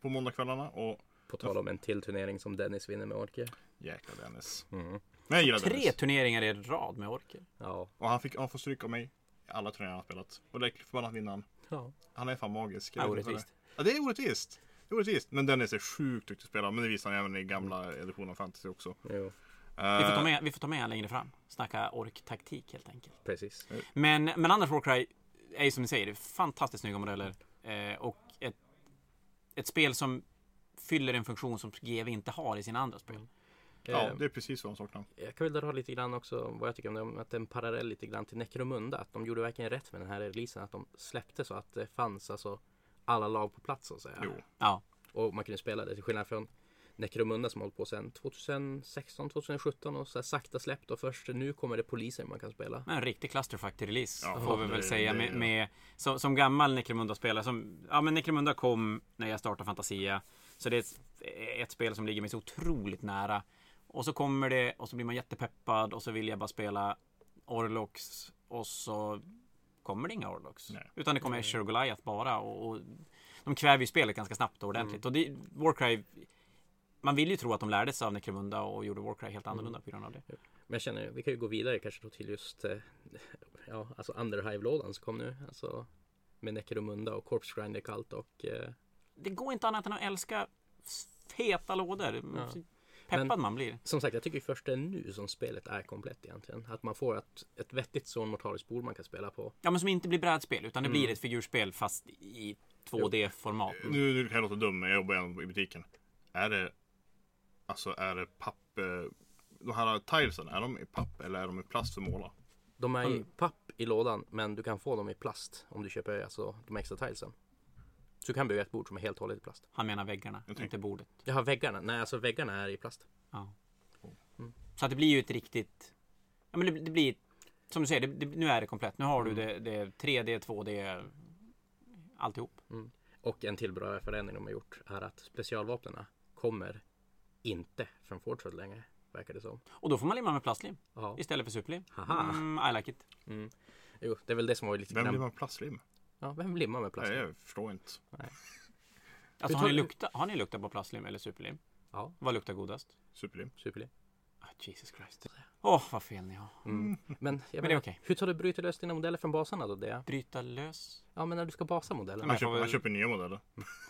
på måndagskvällarna och På tal om en till turnering som Dennis vinner med Orke. jäkla Dennis. Mm. Men jag Tre Dennis. turneringar i rad med orker. Ja. Och han, fick, han får stryk av mig i alla turneringar han har spelat. Och det är förbannat vinna han. ja. Han är fan magisk. Ja, orättvist. det är. Ja, det är orättvist. Det är orättvist. Men Dennis är sjukt duktig att spela. Men det visar han även i gamla editioner av fantasy också. Jo, Vi får ta Eh, med, vi får ta med längre fram. Snacka ork-taktik helt enkelt. precis. Men, men annars Warcry är ju som ni säger, det är fantastiskt snygga modeller. Eh, och ett, ett spel som fyller en funktion som GW inte har i sina andra spel. Ja, Eh, det är precis vad de saknar. Jag kan väl dra lite grann också vad jag tycker om det. Att det är en parallell lite grann till Necromunda. Att de gjorde verkligen rätt med den här releasen. Att de släppte så att det fanns alltså alla lag på plats så att säga. Jo. Ja, Och man kunde spela det till skillnad från Necromunda som hållit på sedan 2016, 2017 och så här sakta släppt och först nu kommer det poliser man kan spela. men en riktig clusterfuck till release. Ja, får vi det- väl säga det- med, med som, som gammal Necromunda-spelare. Som, ja men Necromunda kom när jag startade Fantasia. Så det är ett, ett spel som ligger mig så otroligt nära. Och så kommer det och så blir man jättepeppad och så vill jag bara spela Orlox och så kommer det inga Orlox. Nej. Utan det kommer Escher och Goliath bara. Och, och de kväver ju spelet ganska snabbt och ordentligt. Och det, Warcry man vill ju tro att de lärde sig av Necromunda och gjorde Warcry helt annorlunda på grund av det. Men jag känner, vi kan ju gå vidare kanske då till just eh, ja, alltså Underhive-lådan som kom nu. Alltså med Necromunda och Corpse Grinder Cult och eh, Det går inte annat än att älska feta lådor. Ja. Peppad Men- man blir. Som sagt, jag tycker först det är nu som spelet är komplett egentligen. Att man får ett, ett vettigt Zone Mortalis bord man kan spela på. Ja, men som inte blir brädspel utan det Mm. blir ett figurspel fast i 2D-format. Nu, nu kan jag låta dum, men jag jobbar igen i butiken. Är det... Alltså är det papp... eh, De här tilesen, är de i papp eller är de i plast för måla? De är i Mm. papp i lådan, men du kan få dem i plast om du köper alltså, de extra tilesen. Så du kan bygga ett bord som är helt och hållet i plast. Han menar väggarna, inte bordet. Jag har väggarna. Nej, alltså väggarna är i plast. Ja. Mm. Så att det blir ju ett riktigt... Ja, men det, det blir... Som du säger, det, det, nu är det komplett. Nu har du Mm. det, det 3D, 2D, alltihop. Och en till bra förändring de har gjort är att specialvapnena kommer inte från Fortress längre. Verkar det som. Och då får man limma med plastlim Ja. istället för superlim. Haha. Mm, I like it. Jo, det är väl det som var lite Vem grann- blir man plastlim? Ja, vem limmar med plast? Nej, jag förstår inte. Alltså, Hur har, ni lukta, har ni luktat på plastlim eller superlim? Ja, Vad luktar godast? Superlim. superlim. Ah, Jesus Christ. Åh, vad fel ni har. Mm. Men, jag Men det är okej. hur tar du bryter lös dina modeller från basarna då? Det? Bryta lös. Ja, men när du ska basa modellerna. Man köper, man köper nya modeller.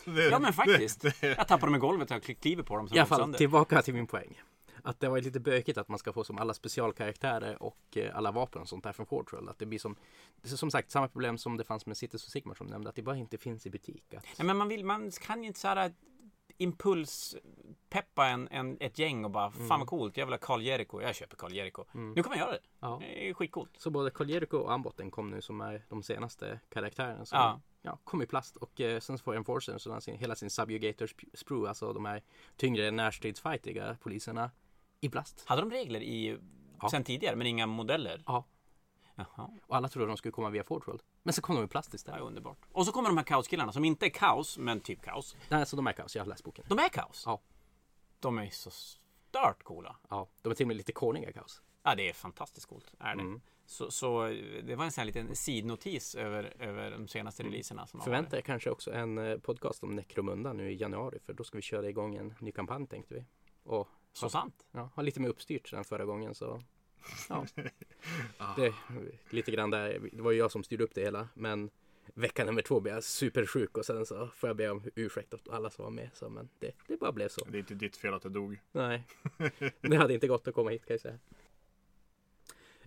Ja, men faktiskt. Det, det, Jag tappar dem i golvet och jag kliver på dem. Så I alla fall sönder. tillbaka till min poäng. Att det var lite bökigt att man ska få som alla specialkaraktärer och eh, alla vapen och sånt där från Fortroll. Att det blir som, är som sagt samma problem som det fanns med Cities och Sigmar som nämnde. Att det bara inte finns i butik. Att, Nej, men man, vill, man kan ju inte så här impuls peppa en, en, ett gäng och bara Mm. fan vad coolt, jag vill ha Karl Jericho, jag köper Karl Jericho. Nu kan man göra det. ja. Det är skitcoolt. Så både Karl Jericho och Ambotten kom nu som är de senaste karaktärerna som Ja. ja. kom i plast. Och eh, sen så får Enforcer så sin, hela sin Subjugator sp- sprue, alltså de här tyngre närstridsfightiga poliserna i plast. Hade de regler i Ja. sen tidigare men inga modeller? Ja. Jaha, Och alla trodde de skulle komma via Fortroll. Men så kom de i plast istället. underbart. Och så kommer de här kaoskillarna som inte är kaos, men typ kaos. Nej, alltså de är kaos. Jag har läst boken. De är kaos. Ja. De är så stört coola. Ja, de är till och med lite korniga kaos. Ja, det är fantastiskt coolt. Är det. Mm. Så, så det var en sån här liten sidnotis över, över de senaste releaserna. Som har Förvänta er kanske också en eh, podcast om Necromunda nu i januari. För då ska vi köra igång en ny kampanj tänkte vi. Och Så sant. ja, ha lite mer uppstyrt än förra gången. Så ja, det, lite grann där. Det var ju jag som styrde upp det hela. Men vecka nummer två blev jag supersjuk och sen så får jag be om ursäkt åt alla som var med. Så, men det, det bara blev så. det är inte ditt fel att jag dog. Nej, det hade inte gått att komma hit kan jag säga.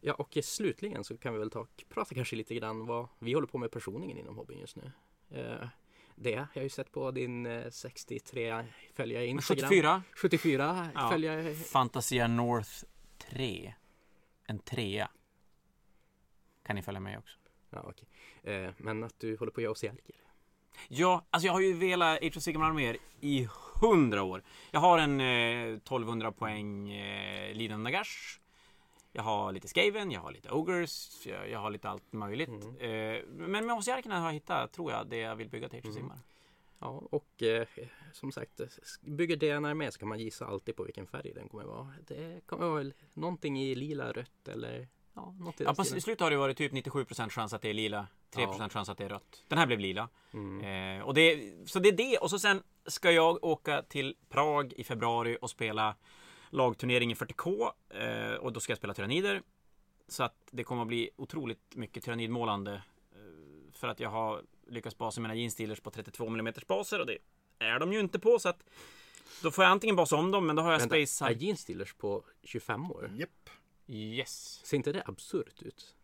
Ja, och slutligen så kan vi väl ta prata kanske lite grann vad vi håller på med personligen inom hobbyn just nu. Eh, det, jag har ju sett på din eh, 63 följare i Instagram. 74. 74 Ja. följare. Fantasia North 3. En trea. Kan ni följa med också? Ja, okej. Eh, men att du håller på att göra Ossiarker. Ja, alltså jag har ju velat Age of Sigmar mer i hundra år. Jag har en eh, 1200 poäng eh, Lidan Nagash. Jag har lite Skaven, jag har lite Ogres, jag, jag har lite allt möjligt. Eh, men med Ossiarkerna har jag hittat, tror jag, det jag vill bygga till Age of Sigmar. Ja, och eh, som sagt, eh, bygger DNR med så kan man gissa alltid på vilken färg den kommer vara. Det kommer vara någonting i lila, rött eller ja, något i Ja, på slutet har det varit typ 97% chans att det är lila, 3% Ja. chans att det är rött. Den här blev lila. Mm. Eh, och det, så det är det. Och så sen ska jag åka till Prag i februari och spela lagturnering i 40K. Eh, och då ska jag spela tyrannider. Så att det kommer att bli otroligt mycket tyrannidmålande. Eh, för att jag har lyckats basa mina jeansdealers på 32 mm baser och det är de ju inte på. Så att då får jag antingen basa om dem, men då har jag Vänta, Space är Jeans Steelers på 25 år? Japp. Yes. Ser inte det absurt ut?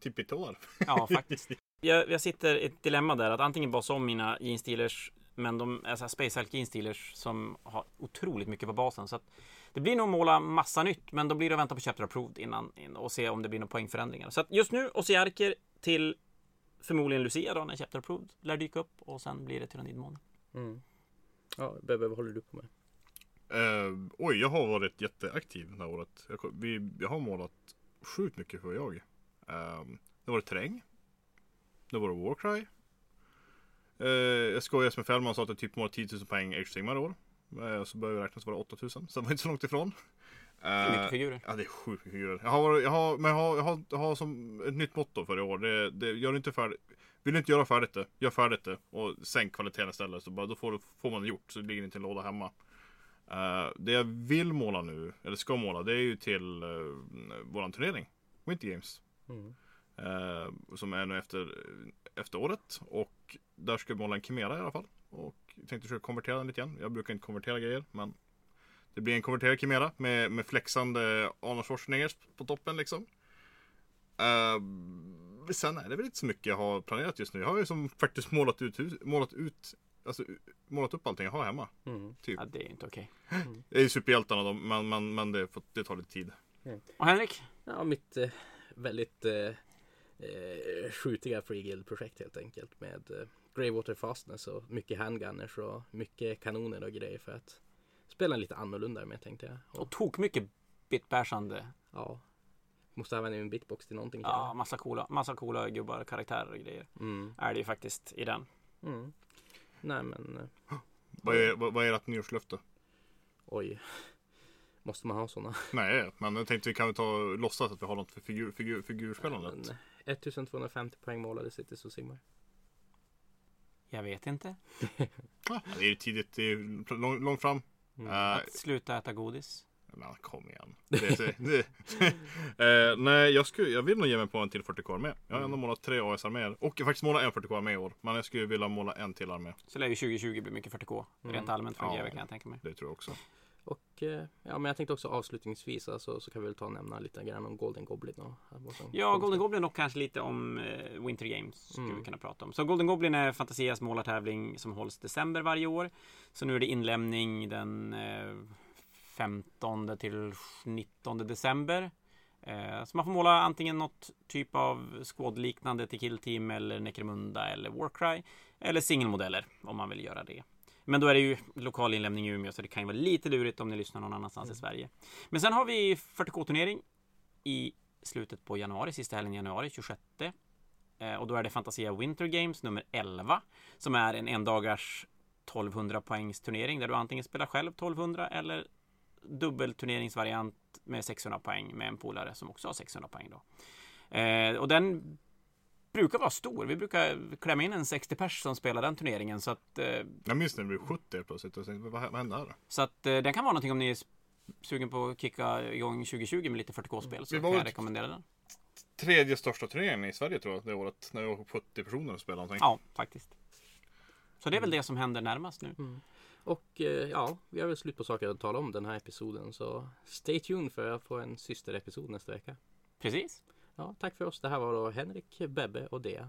Tippitår. Ja, faktiskt. Jag, jag sitter i ett dilemma där att antingen basa om mina jeansdealers men de är så här Space Hulk jeansdealers som har otroligt mycket på basen. Så att det blir nog måla massa nytt men då blir det att vänta på Chapter Approved innan, in, och se om det blir några poängförändringar. Så att just nu Ossiarker till förmodligen Lucia då när Chapter Approved lär dyka upp och sen blir det Tyrannidmånen. Mm. Ja, Bebbe, vad håller du på med? Eh, oj, jag har varit jätteaktiv det här året. Jag, vi, jag har målat sjukt mycket för jag. Eh, det var terräng. Det var Warcry. Eh, jag skojade med Fällman och sa att jag typ målat 10 000 poäng Age of Sigmar i år. Eh, så började vi räkna så var det 8 000. Så det var inte så långt ifrån. Det är mycket Eh, figurer. Ja det är mycket figurer. Jag har, jag har, men jag har, jag har, jag har som ett nytt motto för i år. Det, det, gör inte färdigt. Vill du inte göra färdigt det, gör färdigt det. Och sänk kvaliteten istället. Så bara, då får, får man det gjort. Så det ligger inte i en låda hemma. Eh, det jag vill måla nu, eller ska måla, det är ju till uh, våran turnering. Winter Games. Mm. Eh, som är nu efter, efter året. Och där ska jag måla en Chimera i alla fall. Och jag tänkte försöka konvertera den lite grann. Jag brukar inte konvertera grejer men det blir en konverterad Chimera med, med flexande Arnold Schwarzenegger på toppen liksom. Uh, sen är det väl inte så mycket jag har planerat just nu. Jag har ju som faktiskt målat ut, målat ut Alltså målat upp allting jag har hemma. Mm. Typ. Ja, det är inte okej. Det är ju superhjältarna då, men, men, men det, får- det tar lite tid. Och Henrik? Ja, mitt eh, väldigt eh, eh, skjutiga Free Guild-projekt helt enkelt med eh, Greywater Fastness och mycket handgunners och mycket kanoner och grejer för att spela en lite annorlunda med tänkte jag. Och, Och tok mycket bitbärsande. ja, måste använda min bitbox till någonting. Ja, massa coola, massa coola gubbar, karaktärer och grejer. Mm, Är det ju faktiskt i den. mm. Nej men eh, Vad är, vad, vad är ert nyårslöfte? oj. Måste man ha sådana? Nej, men jag tänkte vi kan väl ta låtsas att vi har något för figur, figur, figurspelandet. Men, 1250 poäng målade Cities och simmar. Jag vet inte. Ja, det är ju tidigt, det är ju lång- långt fram. Mm. Eh, Att sluta äta godis. men kom igen. Det, det. Eh, nej, jag, skulle, jag vill nog ge mig på en till 40k armé. Jag har ändå målat tre AS-arméer. Och jag har faktiskt målat en 40k armé i år. Men jag skulle vilja måla en till armé. Så lär ju 2020 bli mycket 40K. Mm. Rent allmänt för en Ja. GW kan jag tänka mig. Det tror jag också. Och eh, ja, men jag tänkte också avslutningsvis alltså, så kan vi väl ta och nämna lite grann om Golden Goblin och Ja, Golden Goblin och kanske lite om eh, Winter Games skulle Mm. vi kunna prata om. Så Golden Goblin är Fantasias målartävling som hålls december varje år. Så nu är det inlämning den eh, 15 till 19 december. Eh, så man får måla antingen något typ av squad-liknande till Kill Team eller Necromunda eller Warcry. Eller singelmodeller om man vill göra det. Men då är det ju lokal inlämning i Umeå så det kan ju vara lite lurigt om ni lyssnar någon annanstans i Sverige. Men sen har vi 40K-turnering i slutet på januari, sista helgen i januari, 26. Eh, och då är det Fantasia Winter Games nummer 11 som är en endagars 1200 poängs turnering där du antingen spelar själv 1200 eller dubbelturneringsvariant med 600 poäng med en polare som också har 600 poäng då. Eh, och den brukar vara stor. Vi brukar klämma in en 60 pers som spelar den turneringen så att, eh, Jag minns när det blev 70 helt plötsligt. Och tänkte, vad, vad hände här? så att eh, den kan vara någonting om ni är sugen på att kicka igång 2020 med lite 40k-spel så kan jag rekommendera den. Tredje största turneringen i Sverige tror jag det året. När vi var 70 personer och spelade någonting. Ja, faktiskt. Så det är väl det som händer närmast nu. Och eh, ja, vi har väl slut på saker att tala om den här episoden så stay tuned för att få en systerepisod nästa vecka. Precis. Ja, tack för oss. Det här var då Henrik, Bebbe och Dea.